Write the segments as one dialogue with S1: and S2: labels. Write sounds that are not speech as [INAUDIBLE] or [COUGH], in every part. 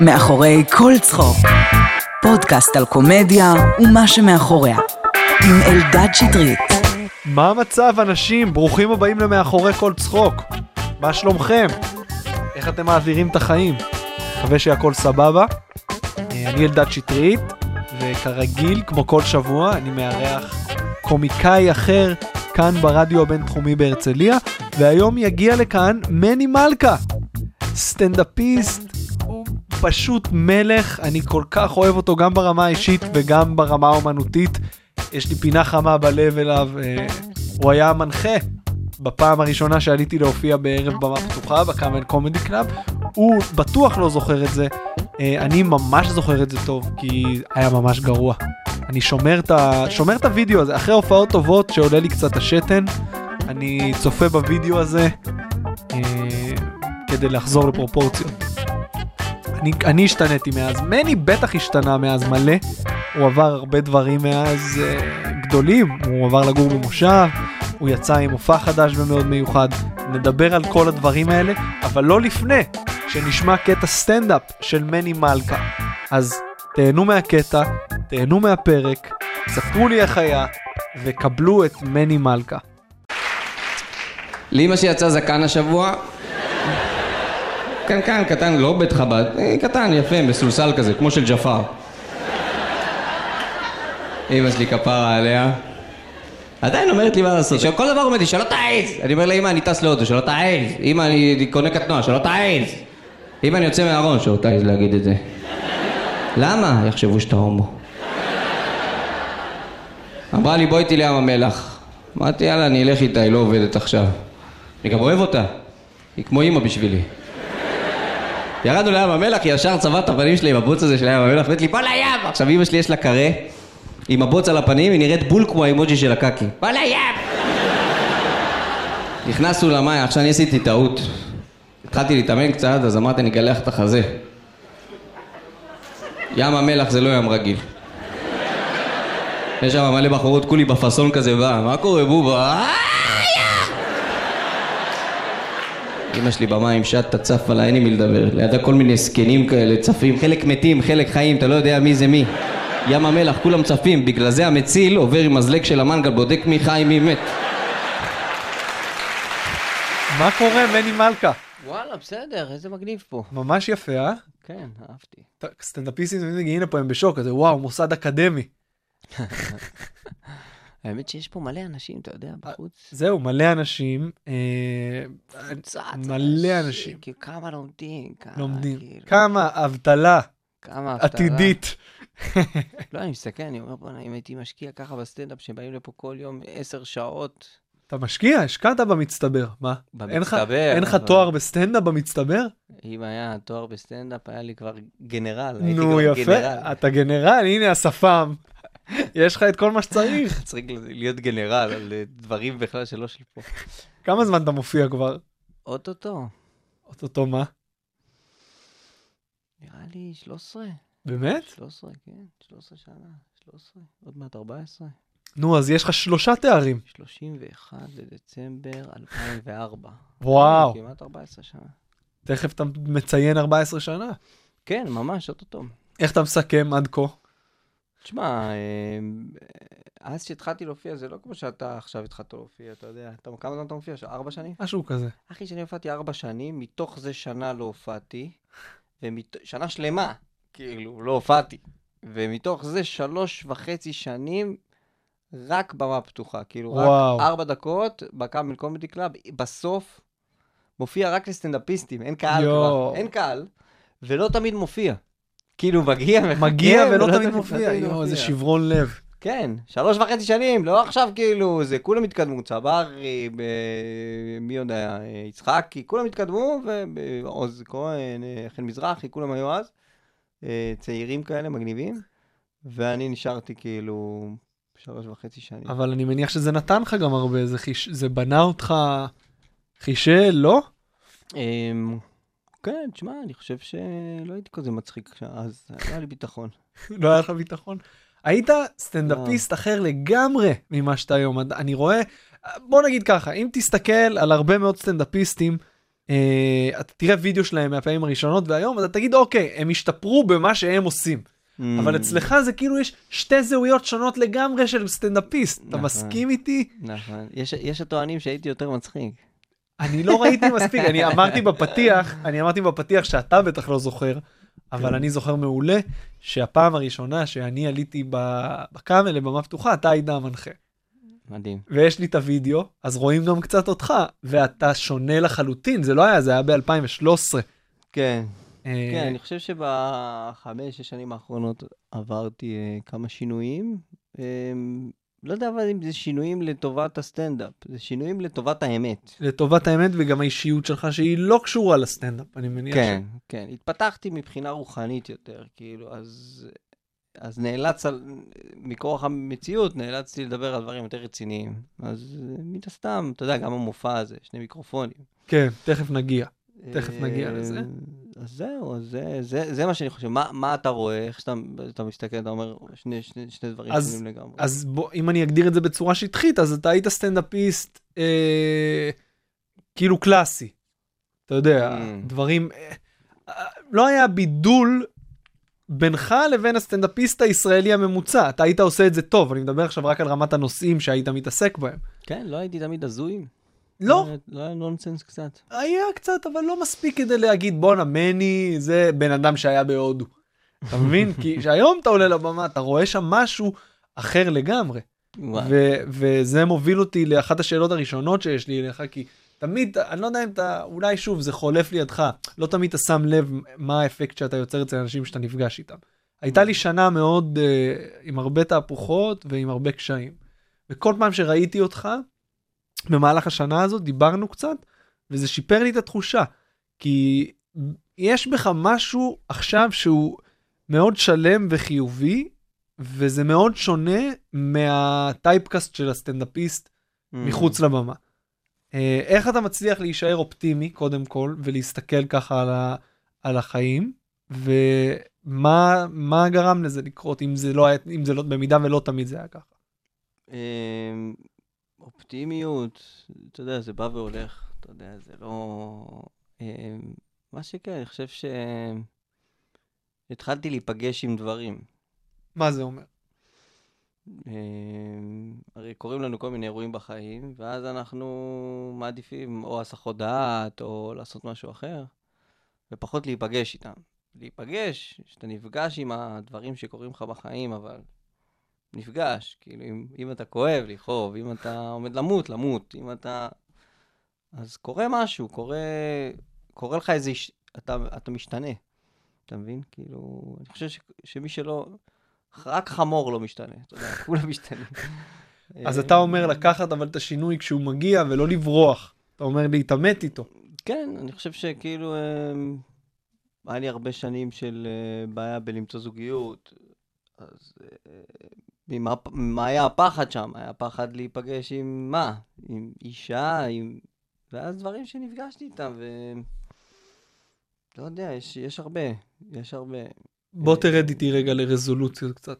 S1: מאחורי כל צחוק. פודקאסט על קומדיה ומה שמאחוריה. עם אלדד שטרית.
S2: מה המצב אנשים? ברוכים הבאים למאחורי כל צחוק. מה שלומכם? איך אתם מעבירים את החיים? מקווה שהכל סבבה. אה, אני אלדד שטרית, וכרגיל, כמו כל שבוע, אני מארח קומיקאי אחר כאן ברדיו הבינתחומי בהרצליה, והיום יגיע לכאן מני מלכה, סטנדאפיסט, פשוט מלך, אני כל כך אוהב אותו גם ברמה האישית וגם ברמה האומנותית. יש לי פינה חמה בלב אליו, אה, הוא היה המנחה בפעם הראשונה שעליתי להופיע בערב במה פתוחה בקאמל קומדי קלאב, הוא בטוח לא זוכר את זה, אה, אני ממש זוכר את זה טוב, כי היה ממש גרוע. אני שומר את, ה... שומר את הוידאו הזה, אחרי הופעות טובות שעולה לי קצת השתן, אני צופה בוידאו הזה אה, כדי לחזור לפרופורציות. אני, אני השתניתי מאז, מני בטח השתנה מאז מלא, הוא עבר הרבה דברים מאז אה, גדולים, הוא עבר לגור במושב, הוא יצא עם מופע חדש ומאוד מיוחד, נדבר על כל הדברים האלה, אבל לא לפני שנשמע קטע סטנדאפ של מני מלכה. אז תהנו מהקטע, תהנו מהפרק, ספרו לי איך היה, וקבלו את מני מלכה.
S3: לאמא שלי יצא זקן השבוע. כן, כן, קטן, לא בית חב"ד, אה, קטן, יפה, מסולסל כזה, כמו של ג'פר. אמא שלי כפרה עליה. עדיין אומרת לי מה לעשות, כל דבר אומרת לי, שלא תעז! אני אומר לה, אמא, אני טס להודו, שלא תעז! אמא, אני קונה קטנוע, שלא תעז! אמא, אני יוצא מהארון, שלא תעז להגיד את זה. למה? יחשבו שאתה הומו. אמרה לי, בואי איתי לים המלח. אמרתי, יאללה, אני אלך איתה, היא לא עובדת עכשיו. אני גם אוהב אותה. היא כמו אימא בשבילי. ירדנו לים המלח, ישר צבעה את הפנים שלי עם הבוץ הזה של ים המלח, ואומרת לי, בוא לים! עכשיו אמא שלי יש לה קרה, עם הבוץ על הפנים, היא נראית בול כמו האימוג'י של הקקי. בוא לים! נכנסנו למים, עכשיו אני עשיתי טעות. התחלתי להתאמן קצת, אז אמרתי, אני אגלח את החזה. ים המלח זה לא ים רגיל. יש שם מלא בחורות כולי בפאסון כזה בא, מה קורה בובה? אמא שלי במים שטה צפה לה, אין עם מי לדבר. לידה כל מיני זקנים כאלה צפים, חלק מתים, חלק חיים, אתה לא יודע מי זה מי. ים המלח, כולם צפים, בגלל זה המציל עובר עם מזלג של המנגל, בודק מי חי מי מת.
S2: מה קורה, מני מלכה?
S4: וואלה, בסדר, איזה מגניב פה.
S2: ממש יפה, אה?
S4: כן, אהבתי.
S2: סטנדאפיסטים מגיעים לפה, הם בשוק, כזה וואו, מוסד אקדמי. [LAUGHS]
S4: האמת שיש פה מלא אנשים, אתה יודע, בחוץ.
S2: זהו, מלא אנשים, אה,
S4: קבוצת
S2: מלא אנשים
S4: כאילו, כמה לומדים, כמה,
S2: לומדים.
S4: כאילו,
S2: כמה אבטלה
S4: כמה אבטלה.
S2: עתידית. [LAUGHS]
S4: לא, אני מסתכל, אני אומר, בוא'נה, אם הייתי משקיע ככה בסטנדאפ, שבאים לפה כל יום עשר שעות,
S2: אתה משקיע, השקעת במצטבר, מה?
S4: במצטבר,
S2: אין לך תואר בסטנדאפ במצטבר?
S4: אם היה תואר בסטנדאפ, היה לי כבר גנרל.
S2: נו, יפה. אתה גנרל, הנה השפם. יש לך את כל מה שצריך. [LAUGHS]
S4: צריך להיות גנרל על אה, דברים בכלל שלא שלי פה.
S2: כמה זמן אתה מופיע כבר?
S4: אוטוטו,
S2: אוטוטו מה?
S4: נראה לי 13.
S2: באמת?
S4: 13, כן, 13 שנה, 13, עוד מעט 14.
S2: נו, אז יש לך שלושה תארים.
S4: 31 לדצמבר 2004.
S2: וואו,
S4: כמעט 14 שנה.
S2: תכף אתה מציין 14 שנה.
S4: כן, ממש, אוטוטו.
S2: איך אתה מסכם עד כה?
S4: תשמע, אה, אז שהתחלתי להופיע, זה לא כמו שאתה עכשיו התחלת להופיע, אתה יודע. אתה, כמה זמן אתה מופיע? ארבע שנים?
S2: משהו כזה.
S4: אחי, שאני הופעתי ארבע שנים, מתוך זה שנה לא הופעתי, ומת... שנה שלמה, כאילו, לא הופעתי. ומתוך זה שלוש וחצי שנים, רק במה פתוחה. כאילו,
S2: וואו.
S4: רק ארבע דקות בקאמל קומדי קלאב, בסוף מופיע רק לסטנדאפיסטים, אין קהל
S2: יואו.
S4: כבר, אין קהל, ולא תמיד מופיע. כאילו, מגיע, מחכה,
S2: מגיע ולא תמיד
S4: תמיד
S2: מופיע. יואו, איזה. שברון לב.
S4: כן, שלוש וחצי שנים, לא עכשיו כאילו, זה כולם התקדמו, צברי, ב- מי אה, יצחקי, כולם התקדמו, ועוז כהן, חן מזרחי, כולם היו אז, אה, צעירים כאלה, מגניבים, ואני נשארתי כאילו שלוש וחצי שנים.
S2: אבל אני מניח שזה נתן לך גם הרבה, זה חיש- זה בנה אותך חישל, לא?
S4: כן, תשמע, אני חושב שלא הייתי כזה מצחיק אז, לא היה לי ביטחון. [LAUGHS]
S2: לא היה לך ביטחון? היית סטנדאפיסט אחר לגמרי ממה שאתה היום. אני רואה, בוא נגיד ככה, אם תסתכל על הרבה מאוד סטנדאפיסטים אה, אתה תראה וידאו שלהם מהפעמים הראשונות והיום, ואתה תגיד, אוקיי, הם השתפרו במה שהם עושים.
S4: Mm.
S2: אבל אצלך זה כאילו יש שתי זהויות שונות לגמרי של סטנדאפיסט. אתה
S4: נכון.
S2: מסכים איתי?
S4: נכון. יש- יש הטוענים שהייתי יותר מצחיק.
S2: אני לא ראיתי מספיק, אני אמרתי בפתיח, אני אמרתי בפתיח שאתה בטח לא זוכר, אבל אני זוכר מעולה שהפעם הראשונה שאני עליתי בקאמל לבמה פתוחה, אתה היית המנחה.
S4: מדהים.
S2: ויש לי את הוידאו, אז רואים גם קצת אותך, ואתה שונה לחלוטין, זה לא היה, זה היה ב-2013.
S4: כן.
S2: אה,
S4: כן, אני חושב שבחמש, שש שנים האחרונות עברתי אה, כמה שינויים. אה, לא יודע אבל אם זה שינויים לטובת הסטנדאפ, זה שינויים לטובת האמת.
S2: לטובת האמת וגם האישיות שלך שהיא לא קשורה לסטנדאפ, אני מניח.
S4: כן, כן. התפתחתי מבחינה רוחנית יותר, כאילו, אז, אז נאלץ, על, מכורח המציאות, נאלצתי לדבר על דברים יותר רציניים. אז אה, מן הסתם, אתה יודע, גם המופע הזה, שני מיקרופונים.
S2: כן, תכף נגיע. תכף נגיע לזה.
S4: אז זהו, אז זה, זה, זה מה שאני חושב. מה, מה אתה רואה? איך שאתה, אתה מסתכל, אתה אומר, שני, שני, שני דברים
S2: אז-
S4: שונים לגמרי.
S2: אז בוא, אם אני אגדיר את זה בצורה שטחית, אז אתה היית סטנדאפיסט אה, כאילו קלאסי. אתה יודע,
S4: Mm.
S2: דברים... אה, אה, לא היה בידול בינך לבין הסטנדאפיסט הישראלי הממוצע. אתה היית עושה את זה טוב, אני מדבר עכשיו רק על רמת הנושאים שהיית מתעסק בהם.
S4: כן, לא הייתי תמיד הזוי.
S2: לא,
S4: לא היה נונסנס קצת.
S2: היה קצת, אבל לא מספיק כדי להגיד בואנה מני זה בן אדם שהיה בהודו. אתה מבין? כי שהיום אתה עולה לבמה, אתה רואה שם משהו אחר לגמרי. ו- וזה מוביל אותי לאחת השאלות הראשונות שיש לי אליך, כי תמיד, אני לא יודע אם אתה, אולי שוב, זה חולף לידך, לא תמיד אתה שם לב מה האפקט שאתה יוצר אצל אנשים שאתה נפגש איתם. הייתה לי שנה מאוד uh, עם הרבה תהפוכות ועם הרבה קשיים. וכל פעם שראיתי אותך, במהלך השנה הזאת, דיברנו קצת, וזה שיפר לי את התחושה. כי יש בך משהו עכשיו שהוא מאוד שלם וחיובי, וזה מאוד שונה מהטייפקאסט של הסטנדאפיסט
S4: Mm.
S2: מחוץ לבמה. אה, איך אתה מצליח להישאר אופטימי, קודם כל, ולהסתכל ככה על, ה, על החיים, ומה מה גרם לזה לקרות, אם זה לא אם זה לא, במידה ולא תמיד זה היה ככה.
S4: אופטימיות, אתה יודע, זה בא והולך, אתה יודע, זה לא... אמ, מה שכן, אני חושב שהתחלתי להיפגש עם דברים.
S2: מה זה אומר?
S4: אמ, הרי קורים לנו כל מיני אירועים בחיים, ואז אנחנו מעדיפים או הסחות דעת, או לעשות משהו אחר, ופחות להיפגש איתם. להיפגש, שאתה נפגש עם הדברים שקורים לך בחיים, אבל נפגש. כאילו, אם, אם אתה כואב, לכאוב, אם אתה עומד למות, למות, אם אתה... אז קורה משהו, קורה, קורה לך איזה... אתה, אתה משתנה, אתה מבין? כאילו, אני חושב ש, שמי שלא... רק חמור לא משתנה, אתה יודע, כולם [LAUGHS] משתנים.
S2: אז
S4: אה,
S2: אתה אומר לקחת אבל את השינוי כשהוא מגיע ולא לברוח. אתה אומר להתעמת איתו.
S4: כן, אני חושב שכאילו, אמ, היה לי הרבה שנים של אה, בעיה בלמצוא זוגיות, אז אה, ממה, מה היה הפחד שם? היה פחד להיפגש עם מה? עם אישה, עם... ואז דברים שנפגשתי איתם, ו... לא יודע, יש, יש הרבה, יש הרבה.
S2: בוא תרד איתי רגע לרזולוציות קצת.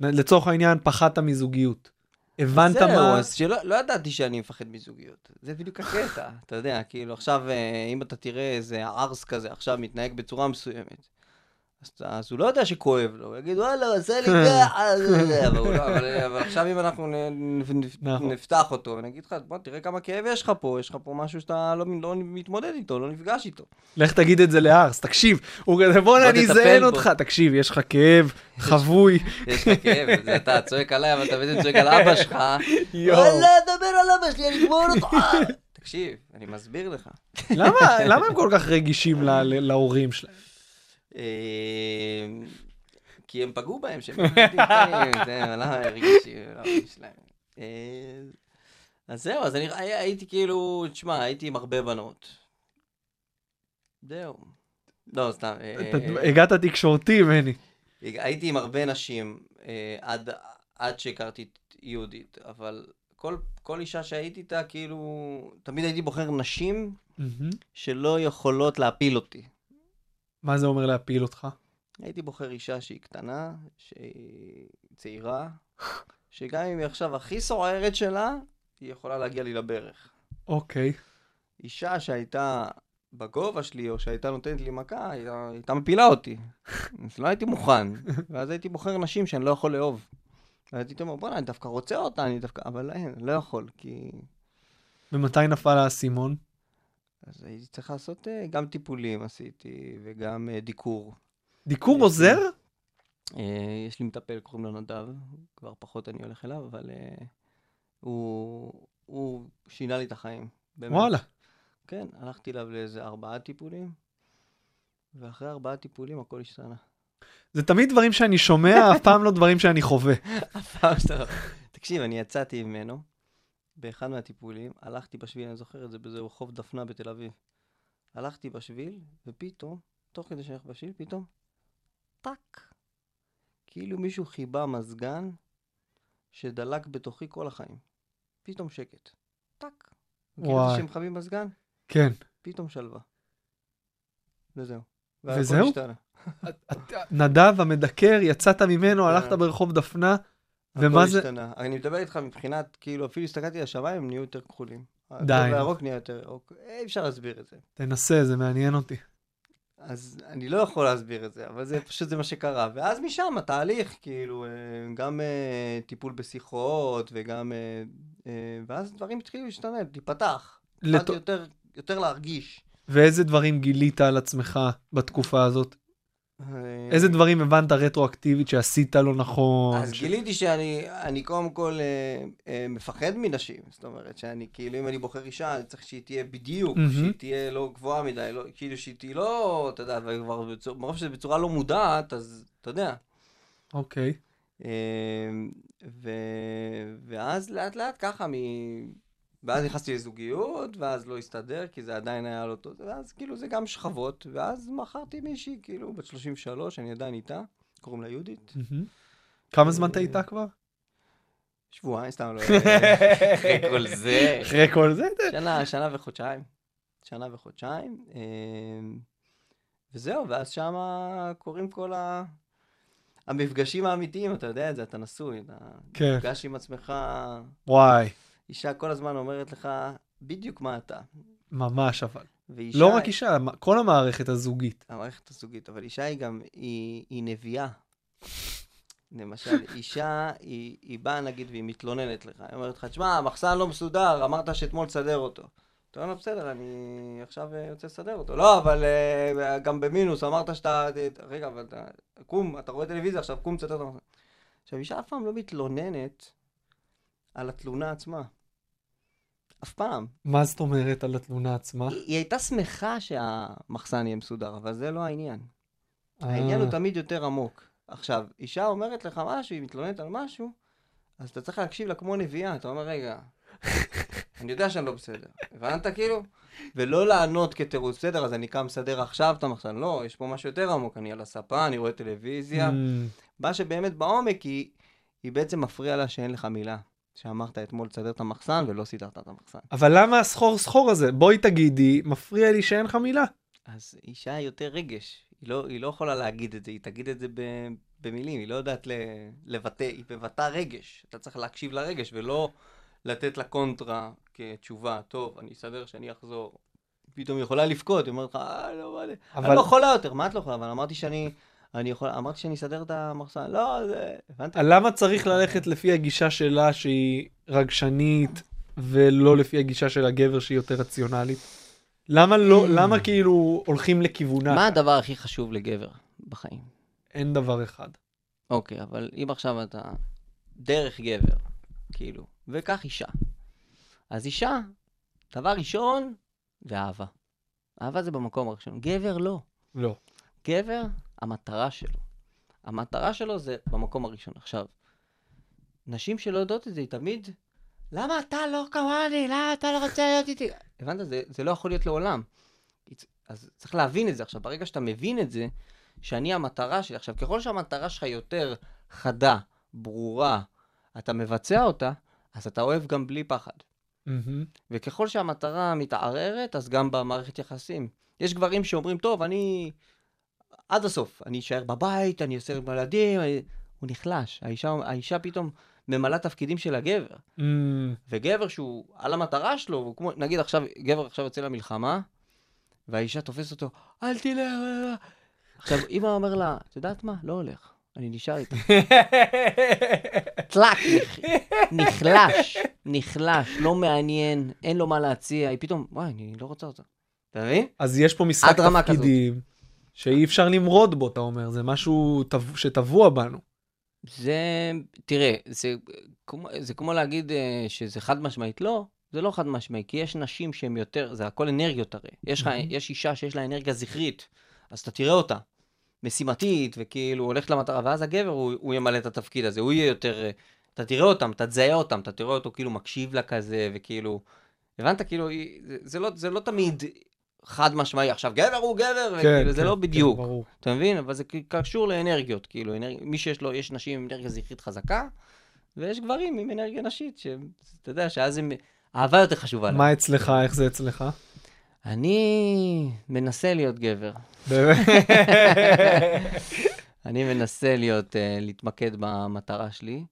S2: לצורך העניין, פחדת מזוגיות. הבנת
S4: זהו,
S2: מה...
S4: אז שלא לא ידעתי שאני מפחד מזוגיות. זה בדיוק הקטע, אתה יודע, כאילו עכשיו, אה, אם אתה תראה איזה ערס כזה עכשיו מתנהג בצורה מסוימת, אז, הוא לא יודע שכואב לו, הוא יגיד, וואלה, עשה לי ככה, זה", אבל הוא לא- אבל אבל עכשיו אם אנחנו
S2: נכון.
S4: נפתח אותו ונגיד לך, בוא תראה כמה כאב יש לך פה, יש לך פה משהו שאתה לא לא מתמודד איתו, לא נפגש איתו.
S2: לך תגיד את זה לארס, תקשיב, הוא כזה בואנה
S4: בוא
S2: אני אזיין
S4: בו."
S2: אותך, תקשיב, יש לך כאב, חבוי,
S4: יש לך כאב, אתה צועק עליי, אבל אתה בעצם צועק על אבא שלך. וואלה, דבר על אבא שלי, אני אגמור אותך. תקשיב, אני מסביר לך.
S2: למה הם כל כך רגישים להורים שלהם?
S4: אה, כי הם פגעו בהם, שהם רגישים, להורים שלהם. אה, אז זהו, אז אני הי- הייתי כאילו, תשמע, הייתי עם הרבה בנות. זהו. לא, סתם. אה,
S2: הגעת תקשורתי, מני.
S4: הייתי עם הרבה נשים עד, שהכרתי את יהודית, אבל כל, כל אישה שהייתי איתה, כאילו, תמיד הייתי בוחר נשים. שלא יכולות להפיל אותי.
S2: מה זה אומר להפיל אותך?
S4: הייתי בוחר אישה שהיא קטנה, שהיא צעירה, שגם אם היא עכשיו הכי סוערת שלה, היא יכולה להגיע לי לברך.
S2: אוקיי.
S4: אישה שהייתה בגובה שלי, או שהייתה נותנת לי מכה, היא הייתה מפילה אותי. אז לא הייתי מוכן. ואז הייתי בוחר נשים שאני לא יכול לאהוב. ואז הייתי אומר, בוא'נה, אני דווקא רוצה אותה, אני דווקא... אבל אין, לא יכול, כי...
S2: ומתי נפל האסימון?
S4: אז הייתי צריך לעשות אה, גם טיפולים עשיתי, וגם אה, דיקור.
S2: דיקור
S4: יש
S2: עוזר?
S4: אה, יש לי מטפל, קוראים לו נדב, כבר פחות אני הולך אליו, אבל אה, הוא, הוא שינה לי את החיים. באמת.
S2: וואלה.
S4: כן, הלכתי אליו לאיזה ארבעה טיפולים, ואחרי ארבעה טיפולים הכל השתנה.
S2: זה תמיד דברים שאני שומע, אף פעם לא דברים שאני חווה. [LAUGHS]
S4: אף פעם שאתה... תקשיב, אני יצאתי ממנו באחד מהטיפולים, הלכתי בשביל, אני זוכר את זה, באיזה רחוב דפנה בתל אביב. הלכתי בשביל, ופתאום, תוך כדי שאני הולך בשביל, פתאום, טאק. כאילו מישהו חיבה מזגן שדלק בתוכי כל החיים. פתאום שקט. טאק. את
S2: וואי.
S4: זה שהם מכבים מזגן?
S2: כן.
S4: פתאום שלווה. וזהו.
S2: וזהו? נדב המדקר, יצאת ממנו, הלכת
S4: כן.
S2: ברחוב דפנה, ומה זה...
S4: השתנה. אני מדבר איתך מבחינת, כאילו, אפילו הסתכלתי על השמיים, הם נהיו יותר כחולים.
S2: די.
S4: הצבע הירוק נהיה יותר ירוק. אי אפשר להסביר את זה.
S2: תנסה, זה מעניין אותי.
S4: אז אני לא יכול להסביר את זה, אבל זה פשוט זה מה שקרה. ואז משם התהליך, כאילו, אה, גם אה, טיפול בשיחות, וגם... אה, אה, ואז דברים התחילו להשתנות, להיפתח.
S2: לת-
S4: יותר, יותר להרגיש.
S2: ואיזה דברים גילית על עצמך בתקופה הזאת?
S4: אה,
S2: איזה דברים הבנת רטרואקטיבית שעשית לא נכון?
S4: אז
S2: ש-
S4: גיליתי שאני אני קודם כל אה, אה, מפחד מנשים, זאת אומרת שאני כאילו אם אני בוחר אישה אני צריך שהיא תהיה בדיוק,
S2: מהמם.
S4: שהיא תהיה לא גבוהה מדי, לא, כאילו שהיא תהיה לא, אתה יודע, בצור- מרוב שזה בצורה לא מודעת אז אתה יודע.
S2: אוקיי.
S4: אה, ו... ואז לאט לאט ככה מ... ואז נכנסתי לזוגיות, ואז לא הסתדר, כי זה עדיין היה לא טוב, ואז כאילו זה גם שכבות, ואז מכרתי מישהי, כאילו, בת 33, אני עדיין איתה, קוראים לה יהודית.
S2: כמה זמן אתה איתה כבר?
S4: שבועיים, סתם לא... אחרי כל זה.
S2: אחרי כל זה?
S4: שנה, שנה וחודשיים. שנה וחודשיים. אמ, וזהו, ואז שמה קורים כל ה... המפגשים האמיתיים, אתה יודע את זה, אתה נשוי, אתה
S2: כן.
S4: נפגש עם עצמך,
S2: וואי,
S4: אישה כל הזמן אומרת לך בדיוק מה אתה.
S2: ממש אבל.
S4: ואישה...
S2: לא רק אישה, כל המערכת הזוגית.
S4: המערכת הזוגית, אבל אישה היא גם, היא, היא נביאה. למשל, אישה, היא, היא באה נגיד והיא מתלוננת לך, היא אומרת לך, תשמע, המחסן לא מסודר, אמרת שאתמול תסדר אותו. אתה אומר בסדר, אני עכשיו אה, רוצה לסדר אותו. לא, אבל אה, גם במינוס, אמרת שאתה... רגע, אבל אתה... קום, אתה רואה טלוויזיה עכשיו, קום, תסדר את המחסן. עכשיו, אישה אף פעם לא מתלוננת על התלונה עצמה. אף פעם.
S2: מה זאת אומרת על התלונה עצמה?
S4: היא, היא הייתה שמחה שהמחסן יהיה מסודר, אבל זה לא העניין. העניין הוא
S2: אה,
S4: תמיד יותר עמוק. עכשיו, אישה אומרת לך משהו, היא מתלוננת על משהו, אז אתה צריך להקשיב לה כמו נביאה, אתה אומר, רגע, [LAUGHS] אני יודע שאני לא בסדר. הבנת כאילו? ולא לענות כתירוץ, בסדר, אז אני קם לסדר עכשיו את המחסן. לא, יש פה משהו יותר עמוק, אני על הספה, אני רואה טלוויזיה.
S2: אמ,
S4: מה שבאמת בעומק היא, היא בעצם מפריע לה שאין לך מילה. שאמרת אתמול לסדר את המחסן ולא סידרת את המחסן.
S2: אבל למה הסחור סחור הזה? בואי תגידי, מפריע לי שאין לך מילה.
S4: אז אישה היא יותר רגש. היא לא, היא לא יכולה להגיד את זה, היא תגיד את זה ב, במילים, היא לא יודעת ל, לבטא, היא מבטאה רגש. אתה צריך להקשיב לרגש ולא לתת לה קונטרה כתשובה, טוב, אני אסדר שאני אחזור. פתאום היא יכולה לבכות, היא אומרת לך, אה, לא, מה, אני
S2: אבל
S4: לא יכולה יותר, מה את לא יכולה? אבל אמרתי שאני, אני יכול, אמרתי שאני אסדר את המחסן, לא, זה, הבנת?
S2: למה צריך ללכת לפי הגישה שלה שהיא רגשנית, ולא לפי הגישה של הגבר שהיא יותר רציונלית? למה לא, למה כאילו הולכים לכיוונה?
S4: מה הדבר הכי חשוב לגבר בחיים?
S2: אין דבר אחד.
S4: אוקיי, אבל אם עכשיו אתה דרך גבר, כאילו, וקח אישה. אז אישה, דבר ראשון, זה אהבה. אהבה זה במקום הראשון. גבר לא.
S2: לא.
S4: גבר, המטרה שלו. המטרה שלו זה במקום הראשון. עכשיו, נשים שלא יודעות את זה, היא תמיד, למה אתה לא כמוני? למה אתה לא רוצה להיות איתי? הבנת? זה, זה לא יכול להיות לעולם. אז צריך להבין את זה. עכשיו, ברגע שאתה מבין את זה, שאני המטרה שלי, עכשיו, ככל שהמטרה שלך יותר חדה, ברורה, אתה מבצע אותה, אז אתה אוהב גם בלי פחד.
S2: מהמם.
S4: וככל שהמטרה מתערערת, אז גם במערכת יחסים. יש גברים שאומרים, טוב, אני עד הסוף, אני אשאר בבית, אני אעשה עם הילדים, אני... הוא נחלש. האישה, האישה פתאום ממלאה תפקידים של הגבר.
S2: אמ,
S4: וגבר שהוא על המטרה שלו, הוא כמו, נגיד עכשיו, גבר עכשיו יוצא למלחמה, והאישה תופסת אותו, אל תלך. עכשיו, אמא אומר לה, את יודעת מה? לא הולך, אני נשאר איתה. [LAUGHS] טלאק, נחלש, נחלש, לא מעניין, אין לו מה להציע, היא פתאום, וואי, אני לא רוצה אותה. אתה מבין?
S2: אז יש פה משחק
S4: רמה כזאת.
S2: שאי אפשר למרוד בו, אתה אומר, זה משהו טב- שטבוע בנו.
S4: זה, תראה, זה זה כמו להגיד אה, שזה חד משמעית, לא, זה לא חד משמעי, כי יש נשים שהן יותר, זה הכל אנרגיות הרי. יש, לך. יש אישה שיש לה אנרגיה זכרית, אז אתה תראה אותה, משימתית, וכאילו הולכת למטרה, ואז הגבר הוא, הוא ימלא את התפקיד הזה, הוא יהיה יותר, אה, אתה תראה אותם, אתה תזהה אותם, אתה תראה אותו כאילו מקשיב לה כזה, וכאילו, הבנת? כאילו, זה, זה, לא, זה לא תמיד חד משמעי, עכשיו גבר הוא גבר, וכאילו, זה
S2: כן,
S4: לא
S2: כן,
S4: בדיוק.
S2: ברור.
S4: אתה מבין? אבל זה קשור לאנרגיות, כאילו, אנרג... מי שיש לו, יש נשים עם אנרגיה זכרית חזקה, ויש גברים עם אנרגיה נשית, שאתה יודע, שאז הם... אהבה יותר חשובה להם.
S2: מה אצלך, איך זה אצלך?
S4: אני מנסה להיות גבר.
S2: באמת? [LAUGHS]
S4: אני מנסה להיות, uh, להתמקד במטרה שלי,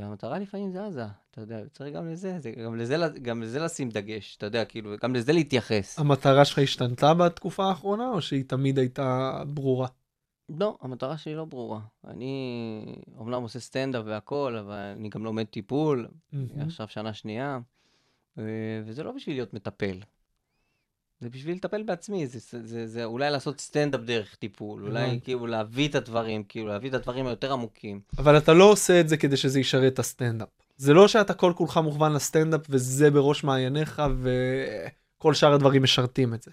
S4: והמטרה לפעמים זזה, אתה יודע, צריך גם לזה, זה, גם, לזה, גם לזה לשים דגש, אתה יודע, כאילו, גם לזה להתייחס.
S2: המטרה שלך השתנתה בתקופה האחרונה, או שהיא תמיד הייתה ברורה?
S4: לא, המטרה שלי לא ברורה. אני אומנם עושה סטנדאפ והכל, אבל אני גם לומד טיפול,
S2: מהמם.
S4: עכשיו שנה שנייה, אה, וזה לא בשביל להיות מטפל. זה בשביל לטפל בעצמי, זה, זה, זה, זה אולי לעשות סטנדאפ דרך טיפול, אולי. כאילו להביא את הדברים, כאילו להביא את הדברים היותר עמוקים.
S2: אבל אתה לא עושה את זה כדי שזה ישרת את הסטנדאפ. זה לא שאתה כל כולך מוכוון לסטנדאפ וזה בראש מעייניך וכל שאר הדברים משרתים את זה.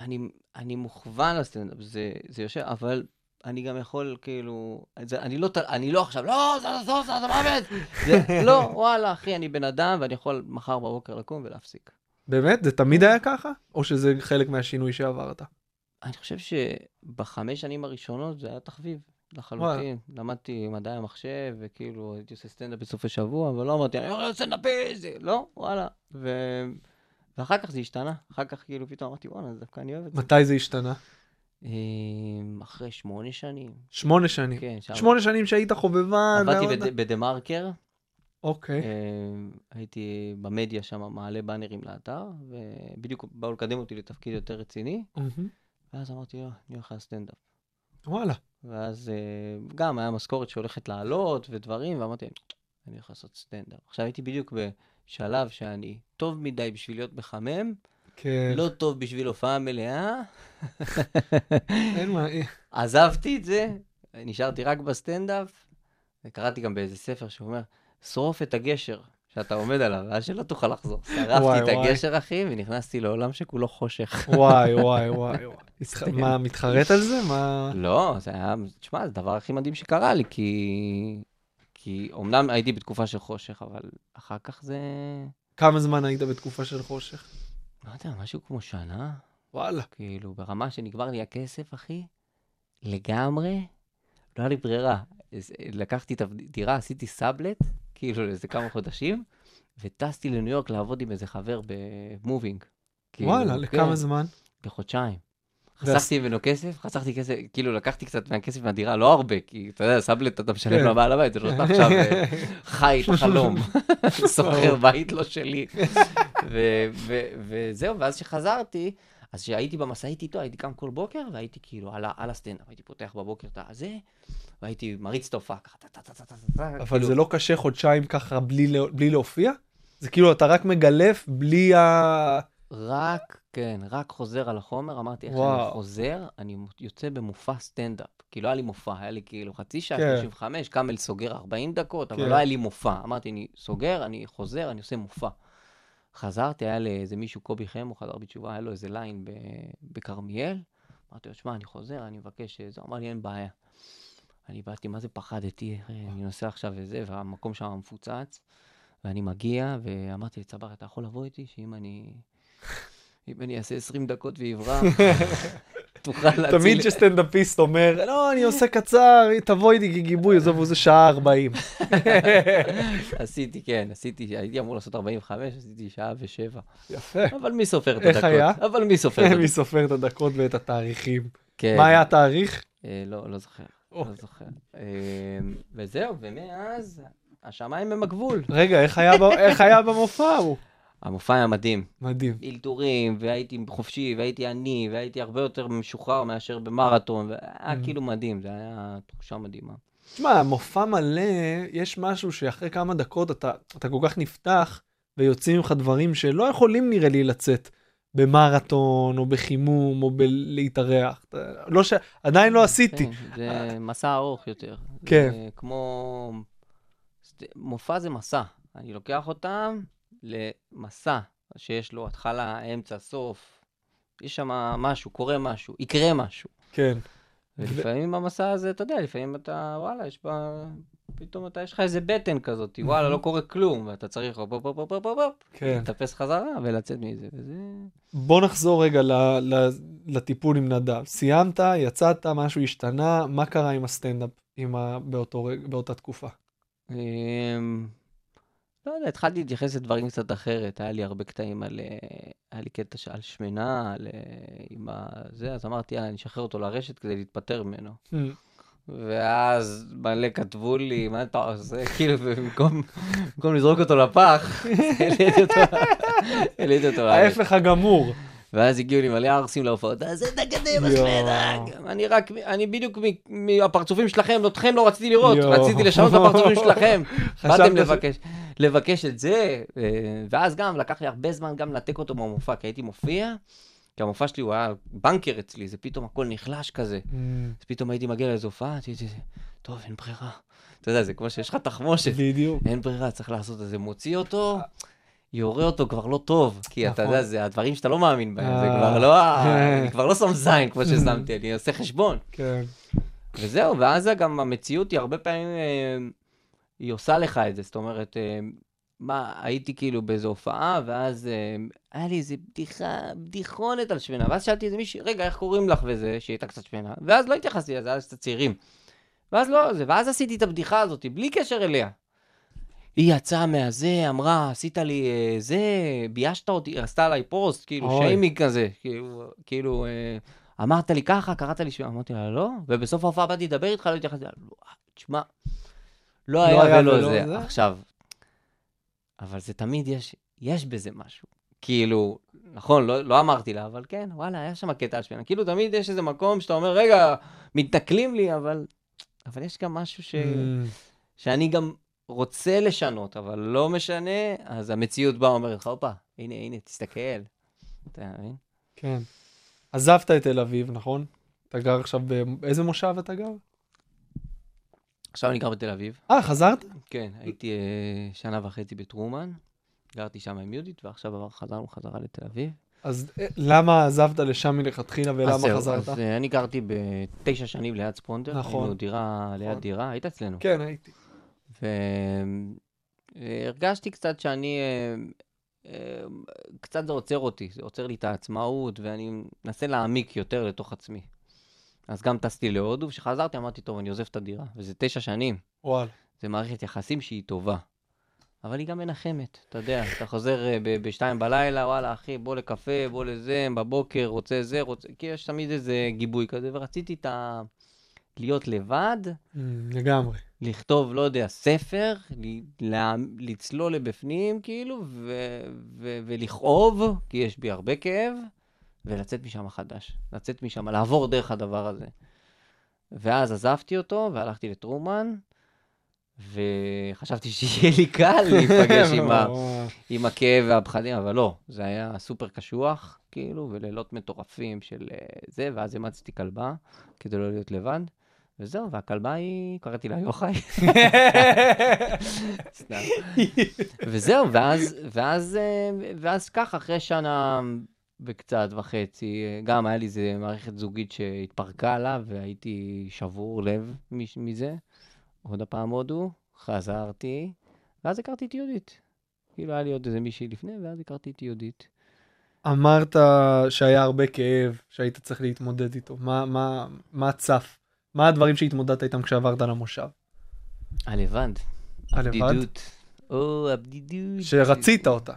S4: אני, אני מוכוון לסטנדאפ, זה, זה יושב, אבל אני גם יכול כאילו, זה, אני, לא, אני לא עכשיו, לא, זה לא, זה, זה מוות, זה, לא, וואלה, אחי, אני בן אדם ואני יכול מחר בבוקר לקום ולהפסיק.
S2: באמת? זה תמיד היה ככה? או שזה חלק מהשינוי שעברת?
S4: אני חושב שבחמש שנים הראשונות זה היה תחביב, לחלוטין. למדתי מדעי המחשב, וכאילו הייתי עושה סטנדאפ בסופי שבוע, אבל לא אמרתי, אני הולך סטנדאפיסט, לא, וואלה. ו... ואחר כך זה השתנה, אחר כך כאילו פתאום אמרתי, וואלה, דווקא אני אוהב את זה.
S2: מתי זה השתנה?
S4: אמ, אחרי שמונה שנים.
S2: שמונה שנים.
S4: כן, שם.
S2: שמונה שנים שהיית חובבן.
S4: עבדתי בד- בדה מרקר,
S2: אוקיי.
S4: אמ, הייתי במדיה שם, מעלה באנרים לאתר, ובדיוק באו לקדם אותי לתפקיד יותר רציני,
S2: מהמם.
S4: ואז אמרתי, "אה, אני הולך לסטנדאפ.
S2: וואלה.
S4: ואז אה, גם היה משכורת שהולכת לעלות ודברים, ואמרתי, אני הולך לעשות סטנדאפ. עכשיו הייתי בדיוק בשלב שאני טוב מדי בשביל להיות מחמם,
S2: כן.
S4: לא טוב בשביל הופעה מלאה.
S2: אין מה.
S4: עזבתי את זה, נשארתי רק בסטנדאפ, וקראתי גם באיזה ספר שאומר, שרוף את הגשר שאתה עומד עליו, ואז שלא תוכל לחזור. שרפתי את. הגשר, אחי, ונכנסתי לעולם שכולו חושך.
S2: וואי, וואי, וואי. [LAUGHS] מה, מתחרט על זה? מה...
S4: לא, זה היה, תשמע, זה הדבר הכי מדהים שקרה לי, כי... כי אומנם הייתי בתקופה של חושך, אבל אחר כך זה...
S2: כמה זמן היית בתקופה של חושך?
S4: לא יודע, משהו כמו שנה,
S2: וואלה.
S4: כאילו, ברמה שנגמר לי הכסף, אחי, לגמרי, לא היה לי ברירה. אז לקחתי את הדירה, עשיתי סאבלט, כאילו, לאיזה כמה חודשים, וטסתי לניו יורק לעבוד עם איזה חבר במובינג. כאילו,
S2: וואלה,
S4: כן,
S2: לכמה זמן?
S4: בחודשיים. חסכתי ממנו כסף, חסכתי כסף, כאילו לקחתי קצת מהכסף מהדירה, לא הרבה, כי אתה יודע, סאבלט אתה משלם
S2: כן.
S4: לבעל הבית, זה לא שאתה עכשיו אה, [LAUGHS] חי את החלום, [LAUGHS] שוכר בית לא שלי. וזהו, ואז כשחזרתי, אז כשהייתי במשאית איתו, הייתי קם כל בוקר, והייתי כאילו על על הסטנדאפ, הייתי פותח בבוקר את הזה, והייתי מריץ את ההופעה ככה,
S2: אבל
S4: כאילו,
S2: זה לא קשה חודשיים ככה בלי בלי להופיע? זה כאילו אתה רק מגלף בלי ה...
S4: רק, כן, רק חוזר על החומר, אמרתי, איך. אני חוזר, אני יוצא במופע סטנדאפ. כאילו, היה לי מופע, היה לי כאילו חצי שעה,
S2: כן.
S4: 35, קאמל סוגר 40 דקות, אבל
S2: כן.
S4: לא היה לי מופע. אמרתי, אני סוגר, אני חוזר, אני עושה מופע. חזרתי, היה לאיזה מישהו, קובי חם, הוא חזר בתשובה, היה לו איזה ליין בכרמיאל. אמרתי לו, שמע, אני חוזר, אני מבקש זה. הוא אמר לי, אין בעיה. אני באתי, מה זה פחדתי, אה, אני נוסע עכשיו וזה, והמקום שם מפוצץ. ואני מגיע, ואמרתי לצבר, אתה יכול לבוא איתי, שאם אני... אם אני אעשה 20 דקות ואברח, [LAUGHS] תוכל להציל...
S2: תמיד כשסטנדאפיסט אומר, לא, אני עושה קצר, תבוא איתי כגיבוי, עזוב, זה שעה 40. [LAUGHS]
S4: עשיתי, כן, עשיתי, הייתי אמור לעשות 45, עשיתי שעה ושבע.
S2: יפה.
S4: אבל מי סופר את
S2: איך
S4: הדקות?
S2: היה?
S4: אבל מי סופר את [LAUGHS]
S2: מי
S4: הדקות?
S2: סופר את הדקות ואת התאריכים?
S4: כן.
S2: מה היה התאריך?
S4: אה, לא, לא זוכר. לא זוכר. אה, וזהו, ומאז, השמיים הם הגבול.
S2: רגע, איך איך היה במופע ההוא?
S4: המופע היה מדהים.
S2: מדהים.
S4: אלתורים, והייתי חופשי, והייתי עני, והייתי הרבה יותר משוחרר מאשר במרתון, והיה
S2: Mm.
S4: כאילו מדהים, זה היה תחושה מדהימה.
S2: תשמע, מופע מלא, יש משהו שאחרי כמה דקות אתה, אתה כל כך נפתח, ויוצאים ממך דברים שלא יכולים נראה לי לצאת במרתון, או בחימום, או בלהתארח. לא ש... עדיין לא עשיתי.
S4: כן, זה מסע ארוך יותר.
S2: כן.
S4: כמו... מופע זה מסע. אני לוקח אותם למסע שיש לו התחלה, אמצע, סוף. יש שם משהו, קורה משהו, יקרה משהו.
S2: כן.
S4: ולפעמים במסע הזה, אתה יודע, לפעמים אתה, וואלה, יש בה... פתאום אתה, יש לך איזה בטן כזאת, וואלה, לא קורה כלום, ואתה צריך הופ, הופ, הופ, הופ, הופ,
S2: כן.
S4: לטפס חזרה ולצאת מזה, וזה...
S2: בוא נחזור רגע ל, ל, לטיפול עם נדב. סיימת, יצאת, משהו השתנה, מה קרה עם הסטנדאפ עם ה, באותו, באותה תקופה?
S4: לא יודע, התחלתי להתייחס לדברים קצת אחרת, היה לי הרבה קטעים על, אה, היה לי קטע על שמנה, על אה, עם ה... זה, אז אמרתי, יאללה, אני אשחרר אותו לרשת כדי להתפטר ממנו. ואז מלא כתבו לי, מה אתה עושה? [LAUGHS] כאילו, במקום במקום לזרוק אותו לפח, [LAUGHS] העליתי אותו, העליתי אותו.
S2: ההפך הגמור.
S4: ואז הגיעו לי מלא ערסים להופעות, אז אתה קדם,
S2: יואו.
S4: השמנה. אני רק, אני בדיוק מהפרצופים שלכם, אתכם לא רציתי לראות. רציתי לשנות את הפרצופים שלכם. [LAUGHS] באתם לבקש, לבקש את זה, אה, ואז גם לקח לי הרבה זמן גם לנתק אותו מהמופע, כי הייתי מופיע, כי המופע שלי הוא היה בנקר אצלי, זה פתאום הכל נחלש כזה. אז פתאום הייתי מגיע לאיזו הופעה, טוב, אין ברירה. אתה יודע, זה כמו שיש לך תחמושת.
S2: בדיוק.
S4: אין ברירה, צריך לעשות את זה. מוציא אותו, יורה אותו כבר לא טוב. כי אתה
S2: נכון.
S4: יודע, זה הדברים שאתה לא מאמין בהם. זה
S2: אה.
S4: כבר לא, [LAUGHS] אני כבר לא שם זין כמו ששמתי, אני עושה חשבון.
S2: כן.
S4: וזהו, ואז גם המציאות היא הרבה פעמים, אה, היא עושה לך את זה. זאת אומרת, אה, מה, הייתי כאילו באיזו הופעה, ואז היה לי איזה בדיחה, בדיחונת על שמנה. ואז שאלתי איזה מישהי, רגע, איך קוראים לך וזה, שהיא הייתה קצת שמנה. ואז לא התייחסתי לזה, אז קצת צעירים. ואז לא, זה, ואז עשיתי את הבדיחה הזאת, בלי קשר אליה. היא יצאה מהזה, אמרה, עשית לי אה, זה, ביישת אותי, עשתה עליי פוסט, כאילו,
S2: אוי.
S4: שיימינג כזה, כאילו, כאילו, אה, אמרת לי ככה, קראת לי שם, אמרתי לה, לא, ובסוף ההופעה באתי לדבר איתך, לא התייחסתי, לא, תשמע, לא היה
S2: היה
S4: ולא זה.
S2: זה?
S4: עכשיו, אבל זה תמיד יש, יש בזה משהו. כאילו, נכון, לא, לא אמרתי לה, אבל כן, וואלה, היה שם קטע על שמנה. כאילו, תמיד יש איזה מקום שאתה אומר, רגע, מתנכלים לי, אבל, אבל יש גם משהו ש...
S2: Mm,
S4: שאני גם רוצה לשנות, אבל לא משנה, אז המציאות באה ואומרת לך, הופה, הנה, הנה, תסתכל. אתה מבין?
S2: כן. עזבת את תל אביב, נכון? אתה גר עכשיו, באיזה מושב אתה גר?
S4: עכשיו אני גר בתל אביב.
S2: אה, חזרת?
S4: כן, הייתי אה, שנה וחצי בטרומן, גרתי שם עם יהודית, ועכשיו עבר- חזרנו חזרה לתל אביב.
S2: אז אה, למה עזבת לשם מלכתחילה
S4: אז
S2: ולמה
S4: זהו,
S2: חזרת?
S4: אז אה, אני גרתי בתשע שנים ליד ספונדר.
S2: נכון.
S4: היינו דירה ליד
S2: נכון.
S4: דירה, היית אצלנו.
S2: כן, הייתי.
S4: והרגשתי קצת שאני, אה, אה, קצת זה עוצר אותי, זה עוצר לי את העצמאות, ואני מנסה להעמיק יותר לתוך עצמי. אז גם טסתי להודו, וכשחזרתי אמרתי, טוב, אני עוזב את הדירה, וזה תשע שנים,
S2: וואלה.
S4: זה מערכת יחסים שהיא טובה. אבל היא גם מנחמת, אתה יודע, אתה חוזר אה, ב- בשתיים בלילה, וואלה, אחי, בוא לקפה, בוא לזה, בבוקר, רוצה זה, רוצה... כי יש תמיד איזה גיבוי כזה, ורציתי את ה... להיות לבד,
S2: Mm, לגמרי.
S4: לכתוב, לא יודע, ספר, לה- לצלול לבפנים, כאילו, ו- ו- ולכאוב, כי יש בי הרבה כאב, ולצאת משם חדש. לצאת משם, לעבור דרך הדבר הזה. ואז עזבתי אותו, והלכתי לטרומן, וחשבתי שיהיה לי קל להיפגש [LAUGHS] עם, ה-. עם הכאב והפחדים, אבל לא, זה היה סופר קשוח, כאילו, ולילות מטורפים של אה, זה, ואז אימצתי כלבה, כדי לא להיות לבד. וזהו, והכלבה היא, קראתי לה יוחאי. [LAUGHS] סתם. וזהו, ואז, ואז, אה, ואז ככה, אחרי שנה וקצת וחצי, גם היה לי איזה מערכת זוגית שהתפרקה לה, והייתי שבור לב מזה. עוד הפעם הודו, חזרתי, ואז הכרתי את יהודית. כאילו, היה לי עוד איזה מישהי לפני, ואז הכרתי את יהודית.
S2: אמרת שהיה הרבה כאב, שהיית צריך להתמודד איתו. מה, מה, מה צף? מה הדברים שהתמודדת איתם כשעברת למושב?
S4: הלבד.
S2: הלבד?
S4: הבדידות. או, הבדידות.
S2: שרצית אותה.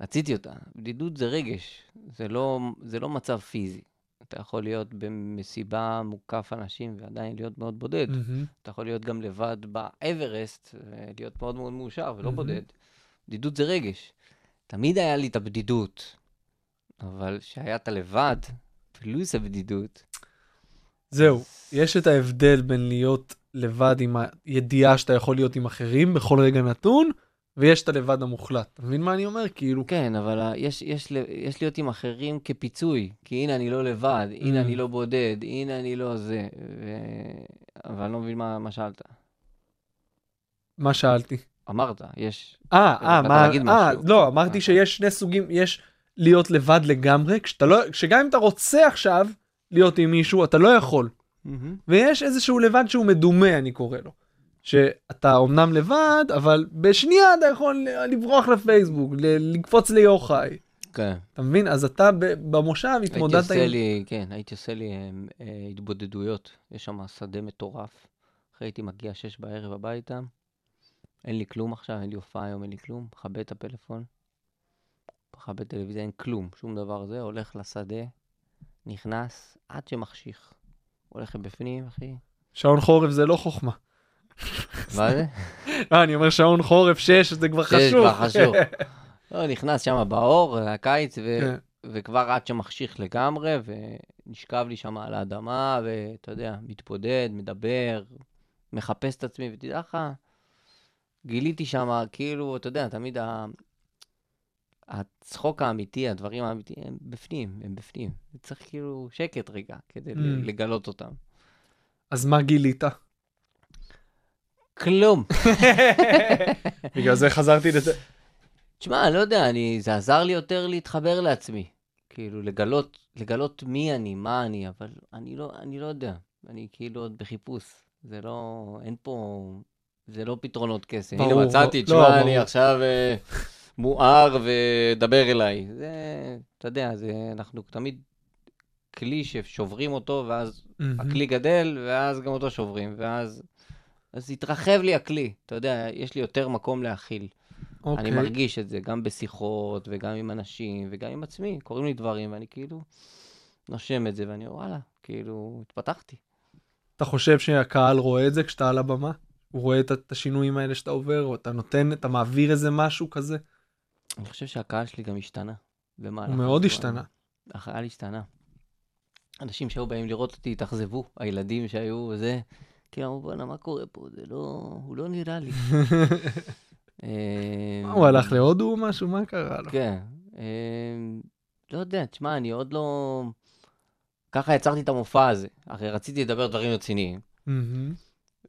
S4: רציתי אותה. בדידות זה רגש, זה לא, זה לא מצב פיזי. אתה יכול להיות במסיבה מוקף אנשים ועדיין להיות מאוד בודד.
S2: מהמם.
S4: אתה יכול להיות גם לבד באברסט ולהיות מאוד מאוד מאושר ולא
S2: מהמם.
S4: בודד. בדידות זה רגש. תמיד היה לי את הבדידות, אבל כשהיה אתה לבד, פלוס הבדידות,
S2: זהו, יש את ההבדל בין להיות לבד עם הידיעה שאתה יכול להיות עם אחרים בכל רגע נתון, ויש את הלבד המוחלט. אתה מבין מה אני אומר? כאילו,
S4: כן, אבל ה- יש, יש, יש להיות עם אחרים כפיצוי, כי הנה אני לא לבד, הנה
S2: Mm.
S4: אני לא בודד, הנה אני לא זה, ו... אבל אני לא מבין מה, מה שאלת.
S2: מה שאלתי?
S4: אמרת, יש,
S2: אה, אה, מה, אה. לא, אמרתי
S4: אה.
S2: שיש שני סוגים, יש להיות לבד לגמרי, כשאתה לא, כשגם אם אתה רוצה עכשיו להיות עם מישהו, אתה לא יכול. ויש איזשהו לבד שהוא מדומה, אני קורא לו. שאתה אומנם לבד, אבל בשנייה אתה יכול לברוח לפייסבוק, לקפוץ ליוחאי.
S4: כן.
S2: אתה מבין? אז אתה במושב
S4: הייתי
S2: התמודדת
S4: עושה
S2: עם...
S4: לי, כן, הייתי עושה לי אה, אה, התבודדויות. יש שם שדה מטורף. אחרי הייתי מגיע שש בערב הביתה, אין לי כלום עכשיו, אין לי הופעה היום, אין לי כלום. מכבה את הפלאפון, מכבה טלוויזיה, אין כלום, שום דבר זה, הולך לשדה, נכנס, עד שמחשיך. הולך בפנים, אחי.
S2: שעון חורף זה לא חוכמה.
S4: מה זה? [LAUGHS]
S2: אה, אני אומר שעון חורף 6, זה כבר חשוב.
S4: כבר חשוב. [LAUGHS] לא, נכנס שם באור, הקיץ, ו...
S2: כן.
S4: וכבר עד שמחשיך לגמרי, ונשכב לי שם על האדמה, ואתה יודע, מתבודד, מדבר, מחפש את עצמי, ותדע לך, גיליתי שם, כאילו, אתה יודע, תמיד. הצחוק האמיתי, הדברים האמיתיים, הם בפנים, הם בפנים. צריך כאילו שקט רגע, כדי
S2: Mm.
S4: לגלות אותם.
S2: אז מה גילית?
S4: כלום. [LAUGHS]
S2: בגלל זה חזרתי לזה.
S4: תשמע, לא יודע, אני, זה עזר לי יותר להתחבר לעצמי. כאילו, לגלות, לגלות מי אני, מה אני, אבל אני לא, אני לא יודע. אני כאילו עוד בחיפוש. זה לא, אין פה, זה לא פתרונות קסם. הנה,
S2: ברור,
S4: מצאתי,
S2: לא,
S4: תשמע, אני
S2: ברור.
S4: עכשיו אה, מואר ודבר אליי. זה, אתה יודע, זה, אנחנו תמיד כלי ששוברים אותו, ואז הכלי גדל, ואז גם אותו שוברים, ואז... אז התרחב לי הכלי, אתה יודע, יש לי יותר מקום להכיל. אני
S2: אוקיי.
S4: מרגיש את זה, גם בשיחות, וגם עם אנשים, וגם עם עצמי. קורים לי דברים, ואני כאילו נושם את זה, ואני אומר, וואלה, כאילו, התפתחתי.
S2: אתה חושב שהקהל רואה את זה כשאתה על הבמה? הוא רואה את השינויים האלה שאתה עובר, או אתה נותן, אתה מעביר איזה משהו כזה?
S4: אני חושב שהקהל שלי גם השתנה. במהלך
S2: הוא מאוד. השתנה.
S4: הקהל השתנה. אנשים שהיו באים לראות אותי התאכזבו, הילדים שהיו וזה, כאילו אמרו, בואנה, מה קורה פה? זה לא, הוא לא נראה לי. [LAUGHS] אה,
S2: מה, הוא הלך להודו או משהו? מה קרה לו?
S4: כן. אה, לא יודע, תשמע, אני עוד לא... ככה יצרתי את המופע הזה. הרי רציתי לדבר דברים רציניים.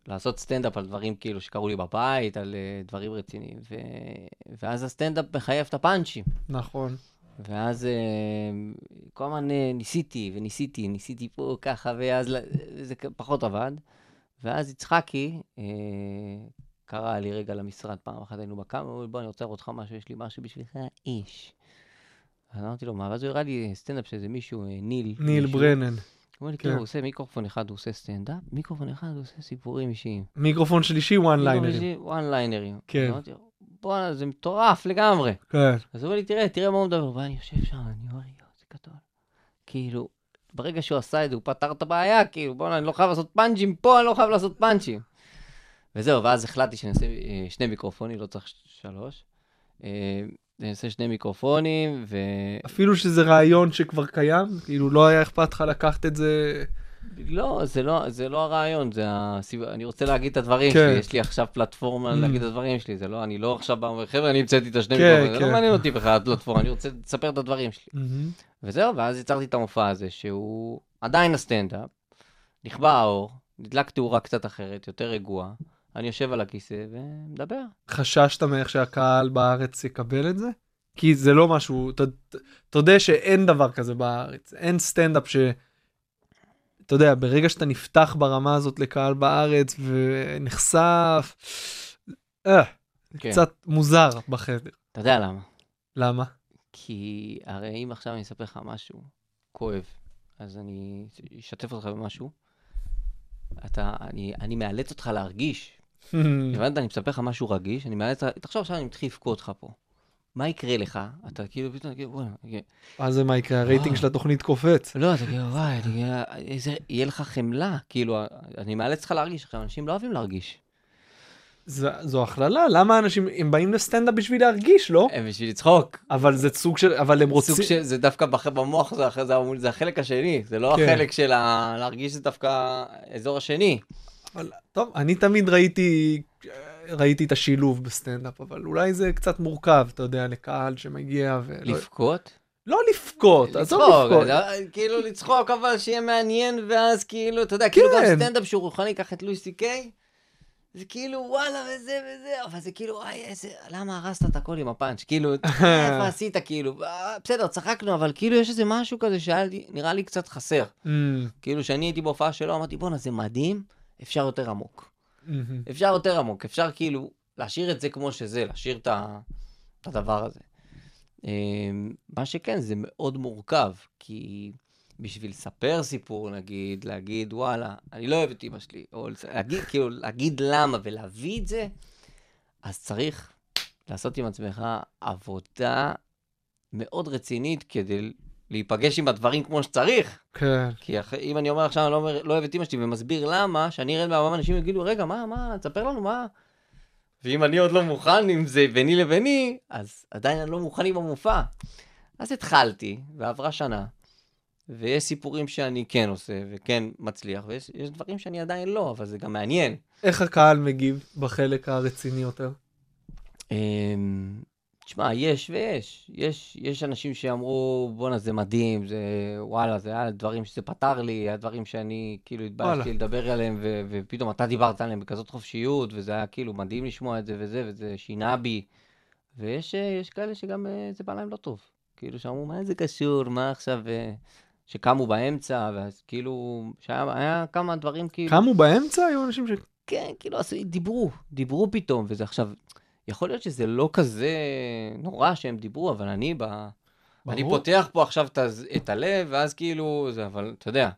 S4: לעשות סטנדאפ על דברים כאילו שקרו לי בבית, על uh, דברים רציניים. ו... ואז הסטנדאפ מחייב את הפאנצ'ים.
S2: נכון.
S4: ואז אה, כל הזמן אה, ניסיתי וניסיתי, ניסיתי פה ככה, ואז זה פחות עבד. ואז יצחקי אה, קרא לי רגע למשרד, פעם אחת היינו בקאמל, הוא אומר, בוא, אני רוצה לראות לך משהו, יש לי משהו בשבילך, איש. אז אמרתי לו, מה? ואז הוא הראה לי סטנדאפ של איזה מישהו, אה, ניל.
S2: ניל
S4: מישהו.
S2: ברנן.
S4: הוא אומר לי,
S2: כן.
S4: כאילו, הוא עושה מיקרופון אחד, הוא עושה סטנדאפ, מיקרופון אחד, הוא עושה סיפורים אישיים.
S2: מיקרופון שלישי, וואן ליינרים.
S4: וואן ליינרים.
S2: כן.
S4: בואנה, זה מטורף לגמרי.
S2: כן.
S4: אז הוא אומר לי, תראה, תראה מה הוא מדבר. ואני יושב שם, אני אומר, יואו, זה גדול. כאילו, ברגע שהוא עשה את זה, הוא פתר את הבעיה, כאילו, בואנה, אני לא חייב לעשות פאנצ'ים פה, אני לא חייב לעשות פאנצ'ים. וזהו, ואז החלטתי שאני אעשה אה, שני מיקרופונים, לא צריך שלוש. אני אעשה שני מיקרופונים, ו...
S2: אפילו שזה רעיון שכבר קיים, כאילו לא היה אכפת לך לקחת את זה.
S4: לא, זה לא, זה לא הרעיון, זה הסיב... אני רוצה להגיד את הדברים
S2: כן.
S4: שלי, יש לי עכשיו פלטפורמה
S2: Mm.
S4: להגיד את הדברים שלי, זה לא, אני לא עכשיו בא ואומר, חבר'ה, אני המצאתי את השני
S2: כן,
S4: מיקרופונים, זה
S2: כן.
S4: לא מעניין אותי בכלל הפלטפורמה, אני רוצה לספר את הדברים שלי.
S2: מהמם.
S4: וזהו, ואז יצרתי את המופע הזה, שהוא עדיין הסטנדאפ, נכבה האור, נדלק תאורה קצת אחרת, יותר רגועה, אני יושב על הכיסא ומדבר.
S2: חששת מאיך שהקהל בארץ יקבל את זה? כי זה לא משהו, תודה שאין דבר כזה בארץ, אין סטנדאפ ש... אתה יודע, ברגע שאתה נפתח ברמה הזאת לקהל בארץ ונחשף, אה,
S4: כן.
S2: קצת מוזר בחדר.
S4: אתה יודע למה?
S2: למה?
S4: כי הרי אם עכשיו אני אספר לך משהו כואב, אז אני אשתף אותך במשהו, אתה, אני, אני מאלץ אותך להרגיש. [LAUGHS] הבנת? אני מספר לך משהו רגיש, אני מאלץ, תחשוב עכשיו אני מתחיל לבכות לך פה. מה יקרה לך? אתה כאילו פתאום, כאילו, בוא'נה, אוקיי.
S2: מה זה מה יקרה? הרייטינג של התוכנית קופץ.
S4: לא, אתה כאילו, וואי, אני, איזה, יהיה לך חמלה, כאילו, אני מאלץ אותך להרגיש. עכשיו, אנשים לא אוהבים להרגיש.
S2: זו הכללה, למה אנשים, הם באים לסטנדאפ בשביל להרגיש, לא?
S4: הם בשביל לצחוק.
S2: אבל זה סוג של, אבל הם רוצים...
S4: סוג של, זה דווקא במוח, זה, אחרי זה, זה החלק השני, זה לא
S2: כן.
S4: החלק של ה... להרגיש זה דווקא האזור השני.
S2: אבל, טוב, אני תמיד ראיתי, ראיתי את השילוב בסטנדאפ, אבל אולי זה קצת מורכב, אתה יודע, לקהל שמגיע ו...
S4: לבכות?
S2: לא לבכות, עזוב לבכות.
S4: כאילו לצחוק, אבל שיהיה מעניין, ואז כאילו, אתה יודע, כאילו גם
S2: כן.
S4: סטנדאפ שהוא רוחני, קח את לואי סי קיי, זה כאילו וואלה וזה וזה, אבל זה כאילו, וואי, איזה, למה הרסת את הכל עם הפאנץ'? כאילו, [LAUGHS] איפה עשית, כאילו, אה, בסדר, צחקנו, אבל כאילו יש איזה משהו כזה שהיה נראה לי קצת חסר.
S2: אמ,
S4: כאילו, כשאני הייתי בהופעה שלו, אמרתי, בואנה, זה מדהים, אפשר יותר עמוק. אפשר יותר עמוק, אפשר כאילו להשאיר את זה כמו שזה, להשאיר את, ה... את הדבר הזה. אמ, מה שכן, זה מאוד מורכב, כי בשביל לספר סיפור, נגיד, להגיד, וואלה, אני לא אוהב את אמא שלי, או להגיד, כאילו, להגיד למה ולהביא את זה, אז צריך לעשות עם עצמך עבודה מאוד רצינית כדי להיפגש עם הדברים כמו שצריך.
S2: כן.
S4: כי אחרי, אם אני אומר עכשיו, אני לא, אומר, לא אוהב את אמא שלי ומסביר למה, שאני ארד מהבמה, אנשים יגידו, רגע, מה, מה, תספר לנו מה. ואם אני עוד לא מוכן עם זה ביני לביני, אז עדיין אני לא מוכן עם המופע. אז התחלתי, ועברה שנה, ויש סיפורים שאני כן עושה, וכן מצליח, ויש יש דברים שאני עדיין לא, אבל זה גם מעניין.
S2: איך הקהל מגיב בחלק הרציני יותר?
S4: תשמע, יש ויש. יש, יש אנשים שאמרו, בואנה, זה מדהים, זה וואלה, זה היה דברים שזה פתר לי, היה דברים שאני כאילו. התביישתי לדבר עליהם, ו- ופתאום אתה דיברת עליהם בכזאת חופשיות, וזה היה כאילו מדהים לשמוע את זה וזה, וזה שינה בי. ויש אה, יש כאלה שגם אה, זה בא להם לא טוב. כאילו שאמרו, מה זה קשור, מה עכשיו, אה, שקמו באמצע, ואז כאילו, שהיה היה כמה דברים כאילו...
S2: קמו באמצע? היו אנשים ש...
S4: כן, כאילו, אז דיברו, דיברו פתאום, וזה עכשיו, יכול להיות שזה לא כזה נורא שהם דיברו, אבל אני ב... אני
S2: ברור.
S4: פותח פה עכשיו את, הלב, ואז כאילו, זה, אבל אתה יודע,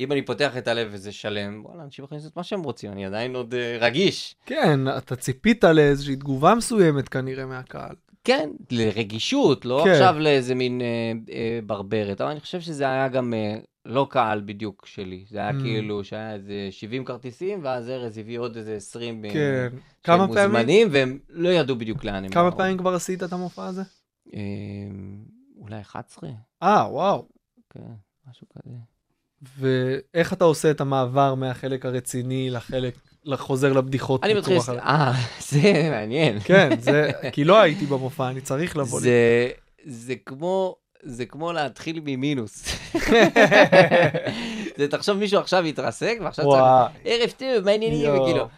S4: אם אני פותח את הלב וזה שלם, וואלה, אנשים יכולים לעשות מה שהם רוצים, אני עדיין עוד אה, רגיש.
S2: כן, אתה ציפית לאיזושהי תגובה מסוימת כנראה מהקהל.
S4: כן, לרגישות, לא
S2: כן.
S4: עכשיו לאיזה מין אה, אה, ברברת, אבל אני חושב שזה היה גם אה, לא קהל בדיוק שלי, זה היה
S2: Mm.
S4: כאילו שהיה איזה 70 כרטיסים, ואז ארז הביא עוד איזה 20 אה,
S2: כן.
S4: שהם? מוזמנים, והם לא ידעו בדיוק לאן הם
S2: כמה. פעמים כבר עשית את המופע הזה?
S4: אה, אולי 11?
S2: אה, וואו.
S4: כן, משהו כזה.
S2: ואיך אתה עושה את המעבר מהחלק הרציני לחלק, לחוזר לבדיחות?
S4: אני מתחיל... אה, [LAUGHS] זה מעניין.
S2: כן, זה, כי לא הייתי במופע, אני צריך לבוא.
S4: זה, זה כמו, זה כמו להתחיל ממינוס. [LAUGHS] זה תחשוב מישהו עכשיו התרסק ועכשיו צריך. ערב טוב, מה העניינים. וכאילו.